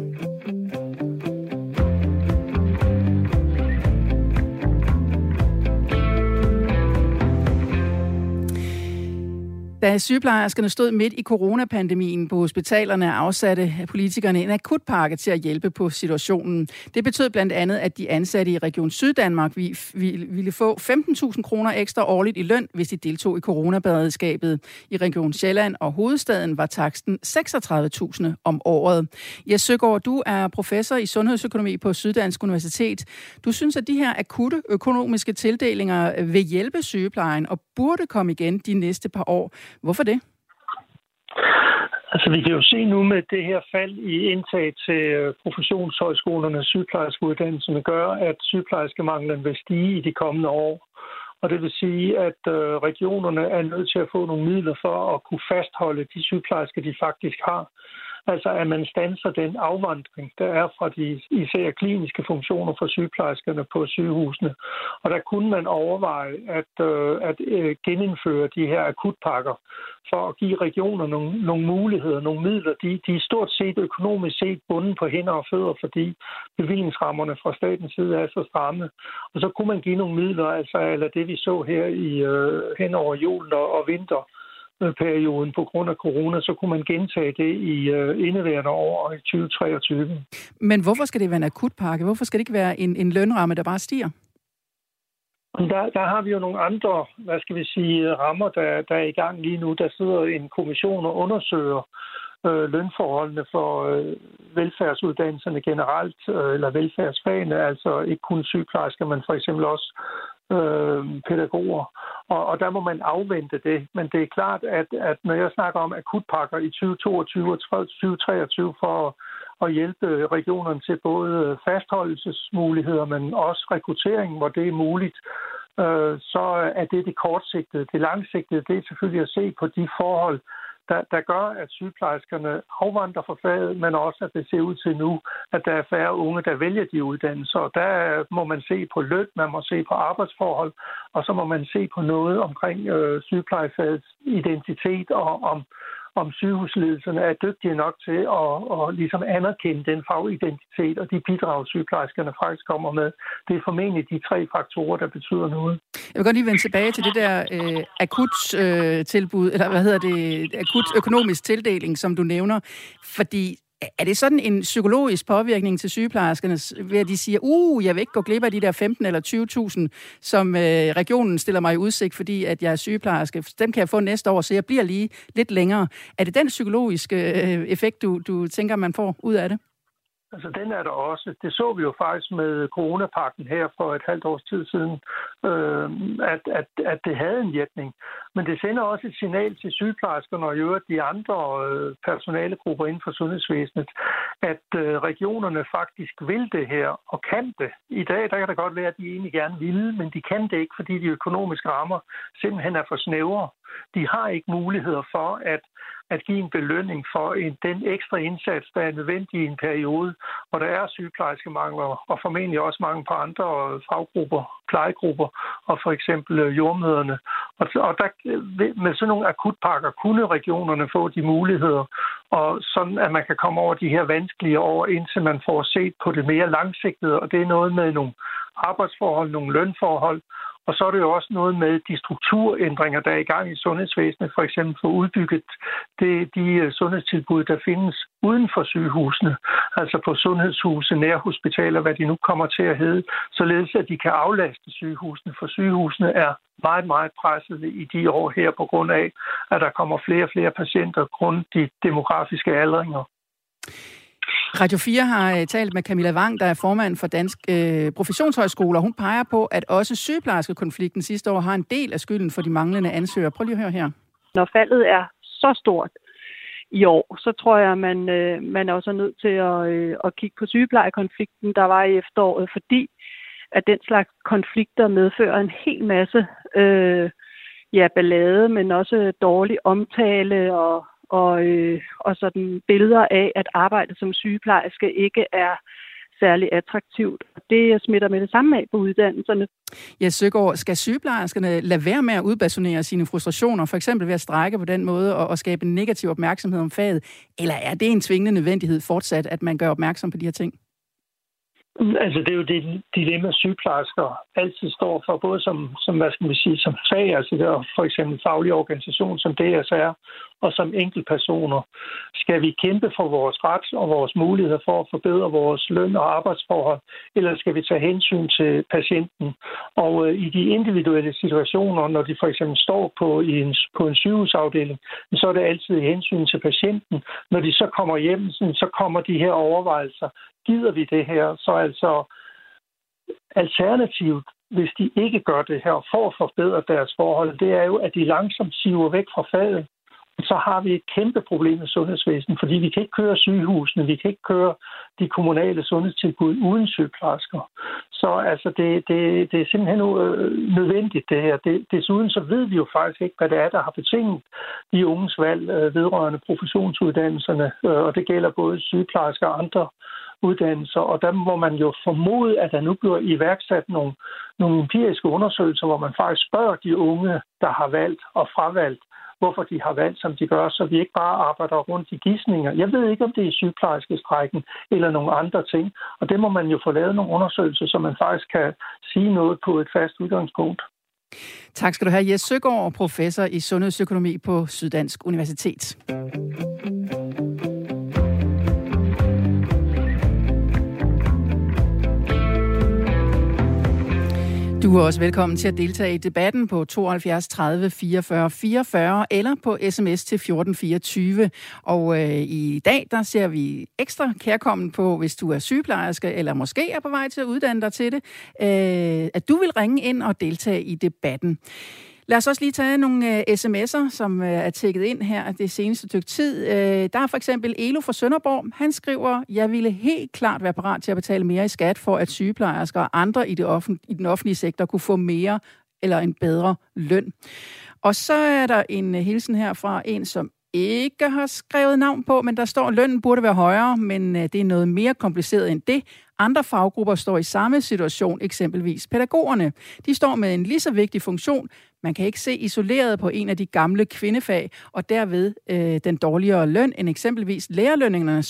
Da sygeplejerskerne stod midt i coronapandemien på hospitalerne, afsatte politikerne en akutpakke til at hjælpe på situationen. Det betød blandt andet, at de ansatte i Region Syddanmark ville få 15.000 kroner ekstra årligt i løn, hvis de deltog i coronaberedskabet. I Region Sjælland og hovedstaden var taksten 36.000 om året. Jes Søgaard, du er professor i sundhedsøkonomi på Syddansk Universitet. Du synes, at de her akutte økonomiske tildelinger vil hjælpe sygeplejen og burde komme igen de næste par år. Hvorfor det? Altså, vi kan jo se nu med det her fald i indtag til øh, professionshøjskolernes sygeplejerskeuddannelserne gør, at sygeplejerskemanglen vil stige i de kommende år. Og det vil sige, at øh, regionerne er nødt til at få nogle midler for at kunne fastholde de sygeplejersker, de faktisk har. Altså at man stanser den afvandring, der er fra de især kliniske funktioner for sygeplejerskerne på sygehusene. Og der kunne man overveje at, øh, at øh, genindføre de her akutpakker for at give regioner nogle, nogle muligheder, nogle midler. De, de er stort set økonomisk set bundet på hænder og fødder, fordi bevillingsrammerne fra statens side er så stramme. Og så kunne man give nogle midler, altså eller det vi så her i øh, hen over julen og, og vinter, perioden på grund af corona, så kunne man gentage det i uh, indeværende år i 2023. Men hvorfor skal det være en akutpakke? Hvorfor skal det ikke være en, en lønramme, der bare stiger? Der, der har vi jo nogle andre, hvad skal vi sige, rammer, der, der er i gang lige nu. Der sidder en kommission og undersøger øh, lønforholdene for øh, velfærdsuddannelserne generelt, øh, eller velfærdsfagene, altså ikke kun sygeplejersker, men for eksempel også øh, pædagoger. Og, og der må man afvente det. Men det er klart, at, at når jeg snakker om akutpakker i 2022 og 2023 for at hjælpe regionerne til både fastholdelsesmuligheder, men også rekruttering, hvor det er muligt, øh, så er det det kortsigtede. Det langsigtede, det er selvfølgelig at se på de forhold, der, der gør, at sygeplejerskerne afvandrer fra faget, men også, at det ser ud til nu, at der er færre unge, der vælger de uddannelser. Og der må man se på løn, man må se på arbejdsforhold, og så må man se på noget omkring øh, sygeplejefagets identitet og om om sygehusledelserne er dygtige nok til at, at ligesom anerkende den fagidentitet og de bidrag, sygeplejerskerne faktisk kommer med. Det er formentlig de tre faktorer, der betyder noget. Jeg vil godt lige vende tilbage til det der øh, akut øh, tilbud, eller hvad hedder det, akut økonomisk tildeling, som du nævner. Fordi er det sådan en psykologisk påvirkning til sygeplejerskerne, ved at de siger, uh, jeg vil ikke gå glip af de der 15 eller 20.000, som øh, regionen stiller mig i udsigt, fordi at jeg er sygeplejerske. Dem kan jeg få næste år, så jeg bliver lige lidt længere. Er det den psykologiske øh, effekt, du, du tænker, man får ud af det? Altså, den er der også. Det så vi jo faktisk med coronapakken her for et halvt års tid siden, øh, at, at, at det havde en virkning. Men det sender også et signal til sygeplejerskerne og i øvrigt de andre øh, personalegrupper inden for sundhedsvæsenet, at øh, regionerne faktisk vil det her og kan det. I dag der kan det godt være, at de egentlig gerne vil, men de kan det ikke, fordi de økonomiske rammer simpelthen er for snævre. De har ikke muligheder for at at give en belønning for en, den ekstra indsats, der er nødvendig i en periode, hvor der er sygeplejerskemangler, og formentlig også mange på andre øh, faggrupper, plejegrupper, og for eksempel øh, jordmøderne. Og, og der, øh, med sådan nogle akutpakker kunne regionerne få de muligheder, og sådan at man kan komme over de her vanskelige år, indtil man får set på det mere langsigtede, og det er noget med nogle arbejdsforhold, nogle lønforhold, og så er det jo også noget med de strukturændringer, der er i gang i sundhedsvæsenet, for eksempel for udbygget det, de øh, sundhedstilbud, der findes uden for sygehusene, altså på sundhedshuse, nærhospitaler, hvad de nu kommer til at hedde, således at de kan aflaste sygehusene, for sygehusene er meget, meget presset i de år her på grund af, at der kommer flere og flere patienter grund de demografiske aldringer. Radio 4 har øh, talt med Camilla Wang, der er formand for Dansk øh, Professionshøjskole, og hun peger på, at også sygeplejerskekonflikten sidste år har en del af skylden for de manglende ansøgere. Prøv lige at høre her. Når faldet er så stort i år, så tror jeg, at man, øh, man er også nødt til at, øh, at kigge på sygeplejekonflikten, der var i efteråret, fordi at den slags konflikter medfører en hel masse øh, ja, ballade, men også dårlig omtale og og, øh, og sådan billeder af, at arbejdet som sygeplejerske ikke er særlig attraktivt. Og det smitter med det samme af på uddannelserne. Ja, Søgaard, skal sygeplejerskerne lade være med at udbasonere sine frustrationer, for eksempel ved at strække på den måde og, og skabe en negativ opmærksomhed om faget? Eller er det en tvingende nødvendighed fortsat, at man gør opmærksom på de her ting? Altså, det er jo det dilemma, sygeplejersker altid står for, både som, som hvad skal vi sige, som fag, altså der for eksempel faglig organisation som DSR, og som enkeltpersoner. Skal vi kæmpe for vores ret og vores muligheder for at forbedre vores løn og arbejdsforhold, eller skal vi tage hensyn til patienten? Og øh, i de individuelle situationer, når de for eksempel står på, i en, på en sygehusafdeling, så er det altid hensyn til patienten. Når de så kommer hjem, så kommer de her overvejelser gider vi det her? Så altså alternativt, hvis de ikke gør det her for at forbedre deres forhold, det er jo, at de langsomt siver væk fra faget. Så har vi et kæmpe problem med sundhedsvæsenet, fordi vi kan ikke køre sygehusene, vi kan ikke køre de kommunale sundhedstilbud uden sygeplejersker. Så altså, det, det, det er simpelthen øh, nødvendigt, det her. Det, desuden så ved vi jo faktisk ikke, hvad det er, der har betinget de unges valg øh, vedrørende professionsuddannelserne, øh, og det gælder både sygeplejersker og andre uddannelser, og der må man jo formode, at der nu bliver iværksat nogle, nogle empiriske undersøgelser, hvor man faktisk spørger de unge, der har valgt og fravalgt, hvorfor de har valgt, som de gør, så vi ikke bare arbejder rundt i gissninger. Jeg ved ikke, om det er sygeplejerskestrækken eller nogle andre ting, og det må man jo få lavet nogle undersøgelser, så man faktisk kan sige noget på et fast udgangspunkt. Tak skal du have, Jes Søgaard, professor i sundhedsøkonomi på Syddansk Universitet. Du er også velkommen til at deltage i debatten på 72 30 44 44 eller på sms til 1424. Og øh, i dag, der ser vi ekstra kærkommen på, hvis du er sygeplejerske eller måske er på vej til at uddanne dig til det, øh, at du vil ringe ind og deltage i debatten. Lad os også lige tage nogle uh, sms'er, som uh, er tækket ind her det seneste stykke tid. Uh, der er for eksempel Elo fra Sønderborg. Han skriver, jeg ville helt klart være parat til at betale mere i skat, for at sygeplejersker og andre i, det offent- i den offentlige sektor kunne få mere eller en bedre løn. Og så er der en uh, hilsen her fra en, som ikke har skrevet navn på, men der står, at lønnen burde være højere, men det er noget mere kompliceret end det. Andre faggrupper står i samme situation, eksempelvis pædagogerne. De står med en lige så vigtig funktion. Man kan ikke se isoleret på en af de gamle kvindefag, og derved øh, den dårligere løn end eksempelvis lærerlønningerne,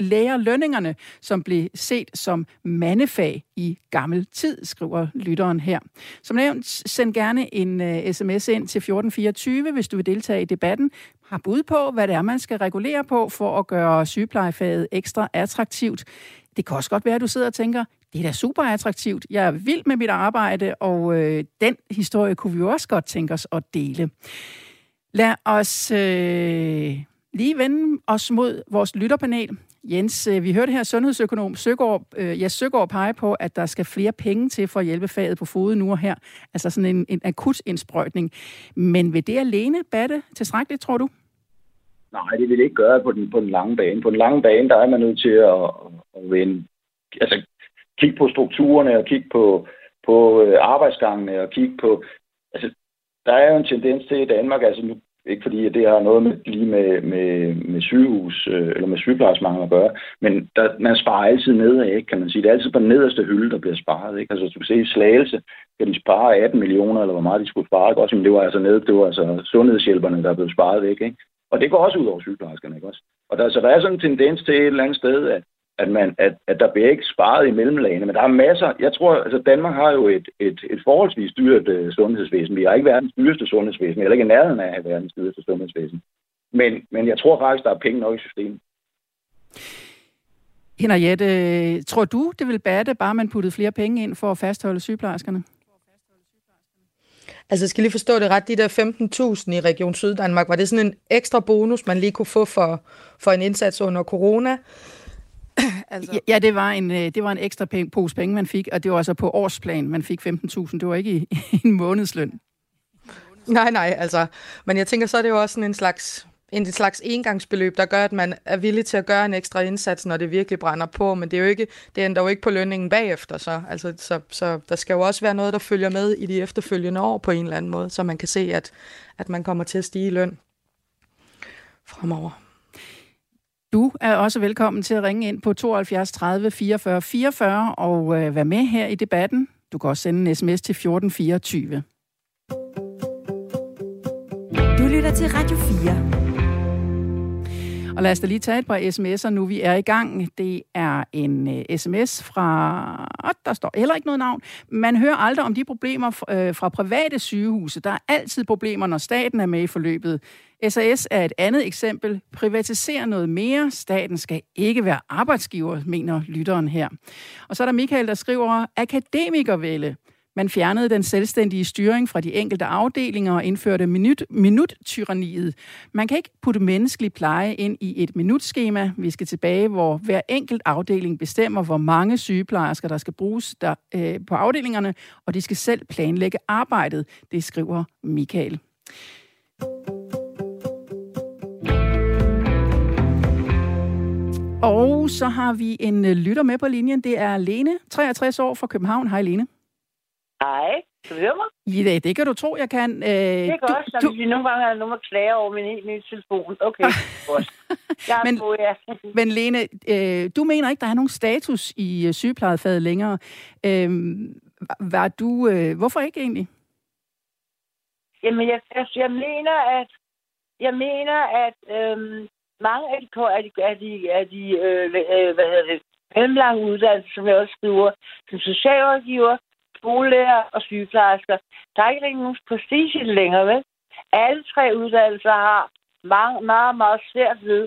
lærerlønningerne, som blev set som mandefag i gammel tid, skriver lytteren her. Som nævnt, send gerne en øh, sms ind til 1424, hvis du vil deltage i debatten. Har bud på, hvad det er, man skal regulere på for at gøre sygeplejefaget ekstra attraktivt. Det kan også godt være, at du sidder og tænker, det er da super attraktivt. Jeg er vild med mit arbejde, og øh, den historie kunne vi jo også godt tænke os at dele. Lad os øh, lige vende os mod vores lytterpanel. Jens, øh, vi hørte her sundhedsøkonom Søgaard, øh, ja, Søgaard pege på, at der skal flere penge til for at hjælpe faget på fod nu og her. Altså sådan en, en akut indsprøjtning. Men vil det alene batte tilstrækkeligt, tror du? Nej, det vil det ikke gøre på den, på den lange bane. På den lange bane, der er man nødt til at, at vende, altså, kigge på strukturerne og kigge på, på øh, arbejdsgangene og kigge på... Altså, der er jo en tendens til i Danmark, altså nu, ikke fordi at det har noget med, lige med, med, med sygehus øh, eller med sygeplejersmangel at gøre, men der, man sparer altid nedad, ikke, kan man sige. Det er altid på den nederste hylde, der bliver sparet. Ikke? Altså, du kan se i Slagelse, kan de spare 18 millioner, eller hvor meget de skulle spare. Ikke? Også, men det var altså nede, det var altså sundhedshjælperne, der blev sparet væk. Ikke? Og det går også ud over sygeplejerskerne, ikke også? Og der, så der er sådan en tendens til et eller andet sted, at, at, man, at, at der bliver ikke sparet i mellemlagene, men der er masser. Jeg tror, altså Danmark har jo et, et, et forholdsvis dyrt uh, sundhedsvæsen. Vi har ikke verdens dyreste sundhedsvæsen, eller ikke i nærheden af verdens dyreste sundhedsvæsen. Men, men jeg tror faktisk, der er penge nok i systemet. Henriette, tror du, det vil batte, bare man puttede flere penge ind for at fastholde sygeplejerskerne? Altså, jeg skal lige forstå det ret. De der 15.000 i Region Syddanmark, var det sådan en ekstra bonus, man lige kunne få for, for en indsats under corona? [CLEARS THROAT] altså. Ja, det var, en, øh, det var en ekstra penge, pose penge, man fik, og det var altså på årsplan, man fik 15.000. Det var ikke i, [LAUGHS] i en månedsløn. Nej, nej, altså. Men jeg tænker, så er det jo også sådan en slags en slags engangsbeløb, der gør, at man er villig til at gøre en ekstra indsats, når det virkelig brænder på, men det er jo ikke, det ender jo ikke på lønningen bagefter, så, altså, så, så der skal jo også være noget, der følger med i de efterfølgende år på en eller anden måde, så man kan se, at, at man kommer til at stige i løn fremover. Du er også velkommen til at ringe ind på 72 30 44 44 og øh, være med her i debatten. Du kan også sende en sms til 1424. Du lytter til Radio 4. Og lad os da lige tage et par sms'er nu, vi er i gang. Det er en uh, sms fra... Oh, der står heller ikke noget navn. Man hører aldrig om de problemer fra, uh, øh, fra private sygehuse. Der er altid problemer, når staten er med i forløbet. SAS er et andet eksempel. Privatiser noget mere. Staten skal ikke være arbejdsgiver, mener lytteren her. Og så er der Michael, der skriver, akademikervælde. Man fjernede den selvstændige styring fra de enkelte afdelinger og indførte minut, minuttyranniet. Man kan ikke putte menneskelig pleje ind i et minutskema. Vi skal tilbage, hvor hver enkelt afdeling bestemmer, hvor mange sygeplejersker, der skal bruges der, øh, på afdelingerne, og de skal selv planlægge arbejdet. Det skriver Michael. Og så har vi en øh, lytter med på linjen. Det er Lene, 63 år fra København. Hej Lene. Hej, kan du høre mig? Ja, det kan du tro, jeg kan. Øh, det er godt, du... hvis nogle gange har nogen klager over min helt nye telefon. Okay, godt. Jeg [LAUGHS] men, på, ja. [LAUGHS] men Lene, øh, du mener ikke, der er nogen status i øh, sygeplejefaget længere. Øh, var du, øh, hvorfor ikke egentlig? Jamen, jeg, jeg, jeg mener, at jeg mener, at øh, mange af de, af de, af de, af de øh, hvad hedder det, mellemlange uddannelser, som jeg også skriver, som socialrådgiver, skolelærer og sygeplejersker. Der er ikke længere nogen prestige længere, vel? Alle tre uddannelser har meget, meget, meget svært ved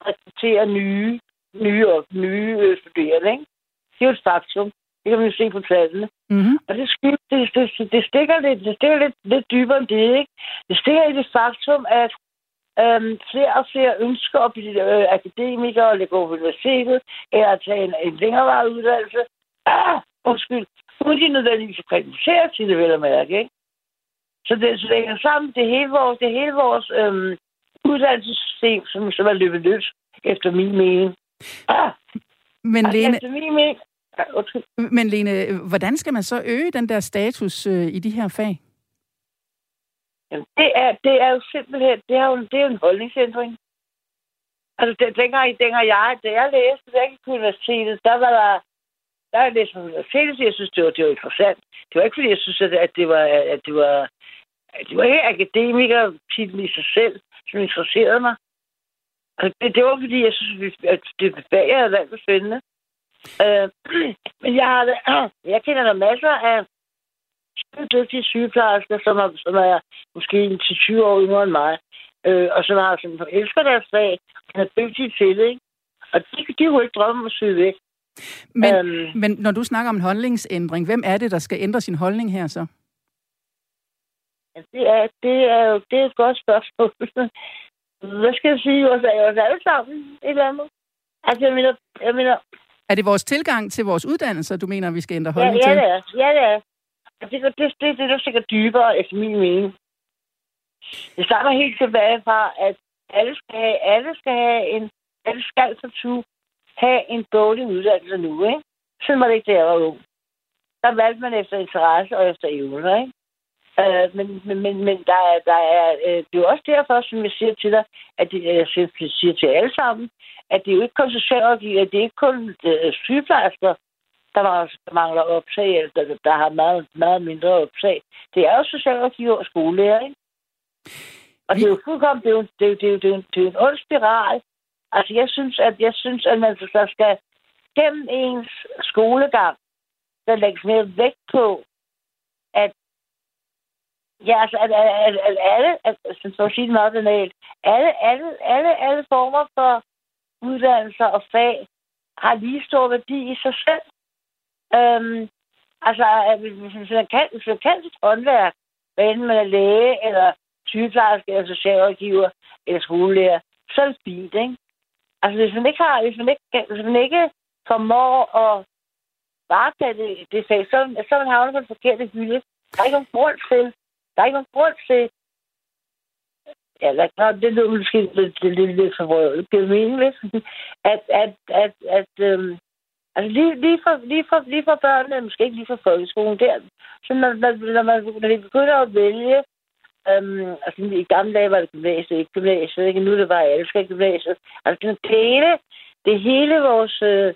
at rekruttere nye, nye, og nye øh, studerende, ikke? Det er jo et faktum. Det kan man jo se på tallene. Mm-hmm. Og det, det, det, det, stikker, lidt, det stikker lidt, lidt dybere end det, ikke? Det stikker i det faktum, at øhm, flere og flere ønsker at blive øh, akademikere eller gå på universitetet, eller at tage en, en længerevarende uddannelse. Ah, undskyld. Uden de nødvendigvis at kvalificere til det, vel at mærke, ikke? Så det, så det hænger sammen. Det hele vores, det hele vores øhm, uddannelsessystem, som, som er løbet løs, efter min mening. Ah, Men altså, Lene, efter min mening. Undskyld. men Lene, hvordan skal man så øge den der status øh, i de her fag? Jamen, det er, det er jo simpelthen, det er jo, det er jo en holdningsændring. Altså, det, dengang, dengang jeg, da jeg læste, gik på universitetet, der var der, der jeg læste på universitetet, jeg synes, det var, det var interessant. Det var ikke, fordi jeg synes, at, at det var, at det var, at det var ikke akademiker titlen i sig selv, som interesserede mig. Altså, det, det var, fordi jeg synes, at det bag jeg havde valgt spændende. Øh, [CLEARS THROAT] men jeg, har, [CLEARS THROAT] jeg kender der masser af dygtige sygeplejersker, som er, som er måske 10-20 år yngre end mig, øh, og som, har, som elsker deres fag, og er dygtige til det. Ikke? Og de, de kunne ikke drømme om at syge væk. Men, Øhm. men når du snakker om en holdningsændring, hvem er det, der skal ændre sin holdning her så? Ja, Det er, det er jo det er et godt spørgsmål. [LAUGHS] Hvad skal jeg sige? Os, os alle sammen et eller andet. Altså, jeg mener, jeg mener Er det vores tilgang til vores uddannelser, du mener, vi skal ændre ja, holdning ja, til? det er. Ja, det er. Det, det, det, det, det er sikkert dybere, efter min mening. Det starter helt tilbage fra, at alle skal have, alle skal have en, alle skal for tu have en boglig uddannelse nu, ikke? Sådan var det ikke, da jeg var ung. Der valgte man efter interesse og efter evner, ikke? Øh, men, men, men, der er, der er, øh, det er jo også derfor, som jeg siger til dig, at det, jeg siger, til alle sammen, at det er jo ikke kun socialrådgiver, det er ikke kun øh, sygeplejersker, der, mangler optag, eller der, der har meget, meget mindre optag. Det er jo socialrådgiver og skolelærer, ikke? Og det er jo fuldkommen, det er jo, det er jo, det er jo, det er jo, det er jo en ond spiral. Altså, jeg synes, at, jeg synes, at man så skal gennem ens skolegang, der lægges mere vægt på, at Ja, altså, at, at, at, at alle, at, at, for at sige det meget banalt, alle, alle, alle, alle former for uddannelser og fag har lige stor værdi i sig selv. Øhm, altså, at hvis, man kan, hvis man kan sit håndværk, hvad enten man er læge, eller sygeplejerske, eller socialrådgiver, eller skolelærer, så er det fint, ikke? Altså, hvis man ikke har, hvis man ikke, hvis man ikke formår at varetage det, det fag, så, så er man havnet på den forkerte hylde. Der er ikke nogen grund til, der er ikke nogen grund til, ja, lad, nå, det lyder måske lidt, lidt, lidt, lidt for røvet, det er meningen at, at, at, at øhm, altså lige, lige, for, lige, for, lige for børnene, måske ikke lige for folkeskolen, der, så når, når, når, man, når vi begynder at vælge, øhm, altså i gamle dage var det gymnasiet, ikke gymnasiet, ikke? nu er det bare alle skal gymnasiet, altså det hele, det hele vores øh,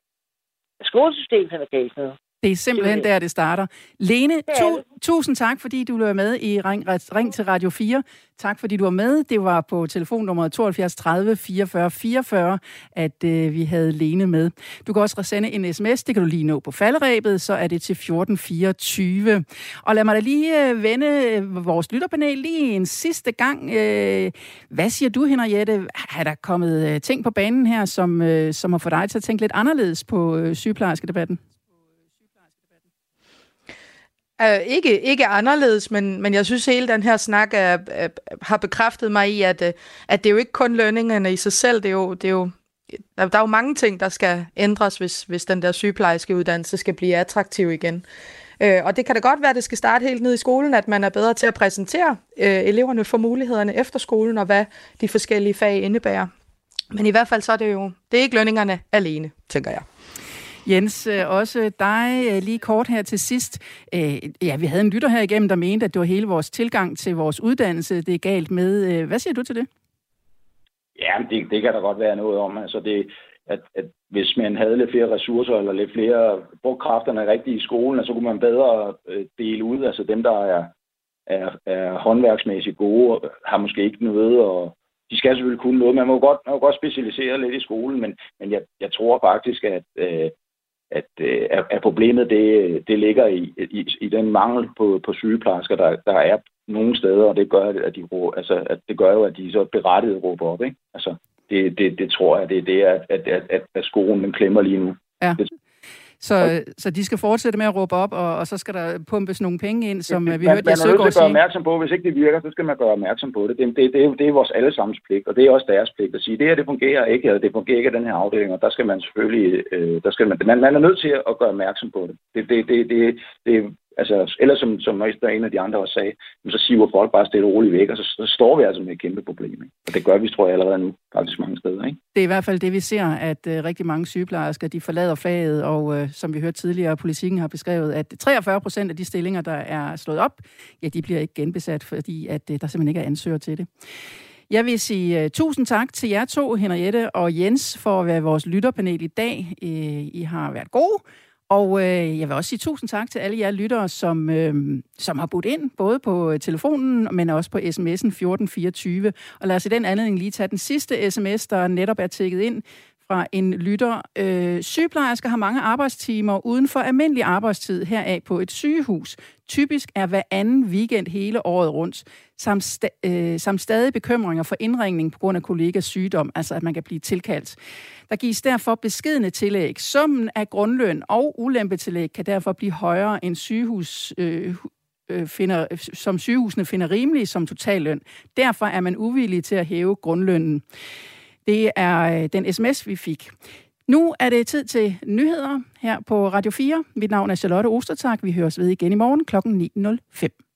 skolesystem, som er galt nu. Det er simpelthen der, det starter. Lene, tu- tusind tak, fordi du var med i Ring, Ring til Radio 4. Tak, fordi du var med. Det var på telefonnummer 72 30 44 44, at øh, vi havde Lene med. Du kan også sende en sms, det kan du lige nå på falderæbet, så er det til 1424. Og lad mig da lige øh, vende øh, vores lytterpanel lige en sidste gang. Øh, hvad siger du, Henriette? Er der kommet øh, ting på banen her, som, øh, som har fået dig til at tænke lidt anderledes på øh, sygeplejerskedebatten? Uh, ikke, ikke anderledes, men, men jeg synes, hele den her snak er, er, har bekræftet mig i, at, øh, at det er jo ikke kun lønningerne i sig selv, det er jo, det er jo der, der er jo mange ting, der skal ændres, hvis, hvis den der sygeplejerske uddannelse skal blive attraktiv igen. Uh, og det kan da godt være, at det skal starte helt ned i skolen, at man er bedre til at præsentere uh, eleverne for mulighederne efter skolen, og hvad de forskellige fag indebærer. Men i hvert fald så er det jo, det er ikke lønningerne alene, tænker jeg. Jens, øh, også dig øh, lige kort her til sidst. Øh, ja, vi havde en lytter her igennem, der mente, at det var hele vores tilgang til vores uddannelse, det er galt med. Hvad siger du til det? Ja, det, det kan der godt være noget om. Altså det, at, at hvis man havde lidt flere ressourcer, eller lidt flere, brugte kræfterne rigtigt i skolen, så kunne man bedre dele ud. Altså dem, der er, er, er håndværksmæssigt gode, har måske ikke noget, og de skal selvfølgelig kunne noget. Man må godt, man må godt specialisere lidt i skolen, men, men jeg, jeg tror faktisk, at, øh, at, øh, at problemet det, det ligger i, i, i den mangel på, på sygeplejersker, der, der er nogle steder, og det gør, at de, altså, at det gør jo, at de så berettiget råber op. Ikke? Altså, det, det, det tror jeg, det er det, at, at, at, at skolen den klemmer lige nu. Ja. Det- Så, så de skal fortsætte med at råbe op, og, og så skal der pumpes nogle penge ind, som man, vi hørte Man er til Søgaard at gøre sige. opmærksom på, hvis ikke det virker, så skal man gøre opmærksom på det. Det, det, det, er, det er vores allesammens pligt, og det er også deres pligt at sige, det her det fungerer ikke, eller det fungerer ikke i den her afdeling, og der skal man selvfølgelig, øh, der skal man, man, man er nødt til at gøre opmærksom på det. Det, det, det, det, det altså, eller som, som der en af de andre også sagde, så siver folk bare stille og roligt væk, og så, så står vi altså med et kæmpe problem. Ikke? Og det gør vi, tror jeg, allerede nu, faktisk mange steder. Ikke? Det er i hvert fald det, vi ser, at øh, rigtig mange sygeplejersker, de forlader faget, og øh, som vi hørte tidligere, politikken har beskrevet, at 43 procent af de stillinger, der er slået op, ja, de bliver ikke genbesat, fordi at, øh, der simpelthen ikke er ansøger til det. Jeg vil sige uh, tusind tak til jer to, Henriette og Jens, for at være vores lytterpanel i dag. Uh, I har været gode. Og øh, jeg vil også sige tusind tak til alle jer lyttere, som, øh, som har budt ind, både på øh, telefonen, men også på sms'en 1424. Og lad os i den anledning lige tage den sidste sms, der netop er tækket ind fra en lytter. Øh, sygeplejersker har mange arbejdstimer uden for almindelig arbejdstid heraf på et sygehus. Typisk er hver anden weekend hele året rundt, samt, sta- øh, samt stadig bekymringer for indringning på grund af kollegas sygdom, altså at man kan blive tilkaldt. Der gives derfor beskedende tillæg. Summen af grundløn og ulempetillæg kan derfor blive højere end sygehus, øh, øh, finder, som sygehusene finder rimelige som totalløn. Derfor er man uvillig til at hæve grundlønnen. Det er øh, den sms, vi fik. Nu er det tid til nyheder her på Radio 4. Mit navn er Charlotte Ostertak. Vi høres ved igen i morgen kl. 9.05.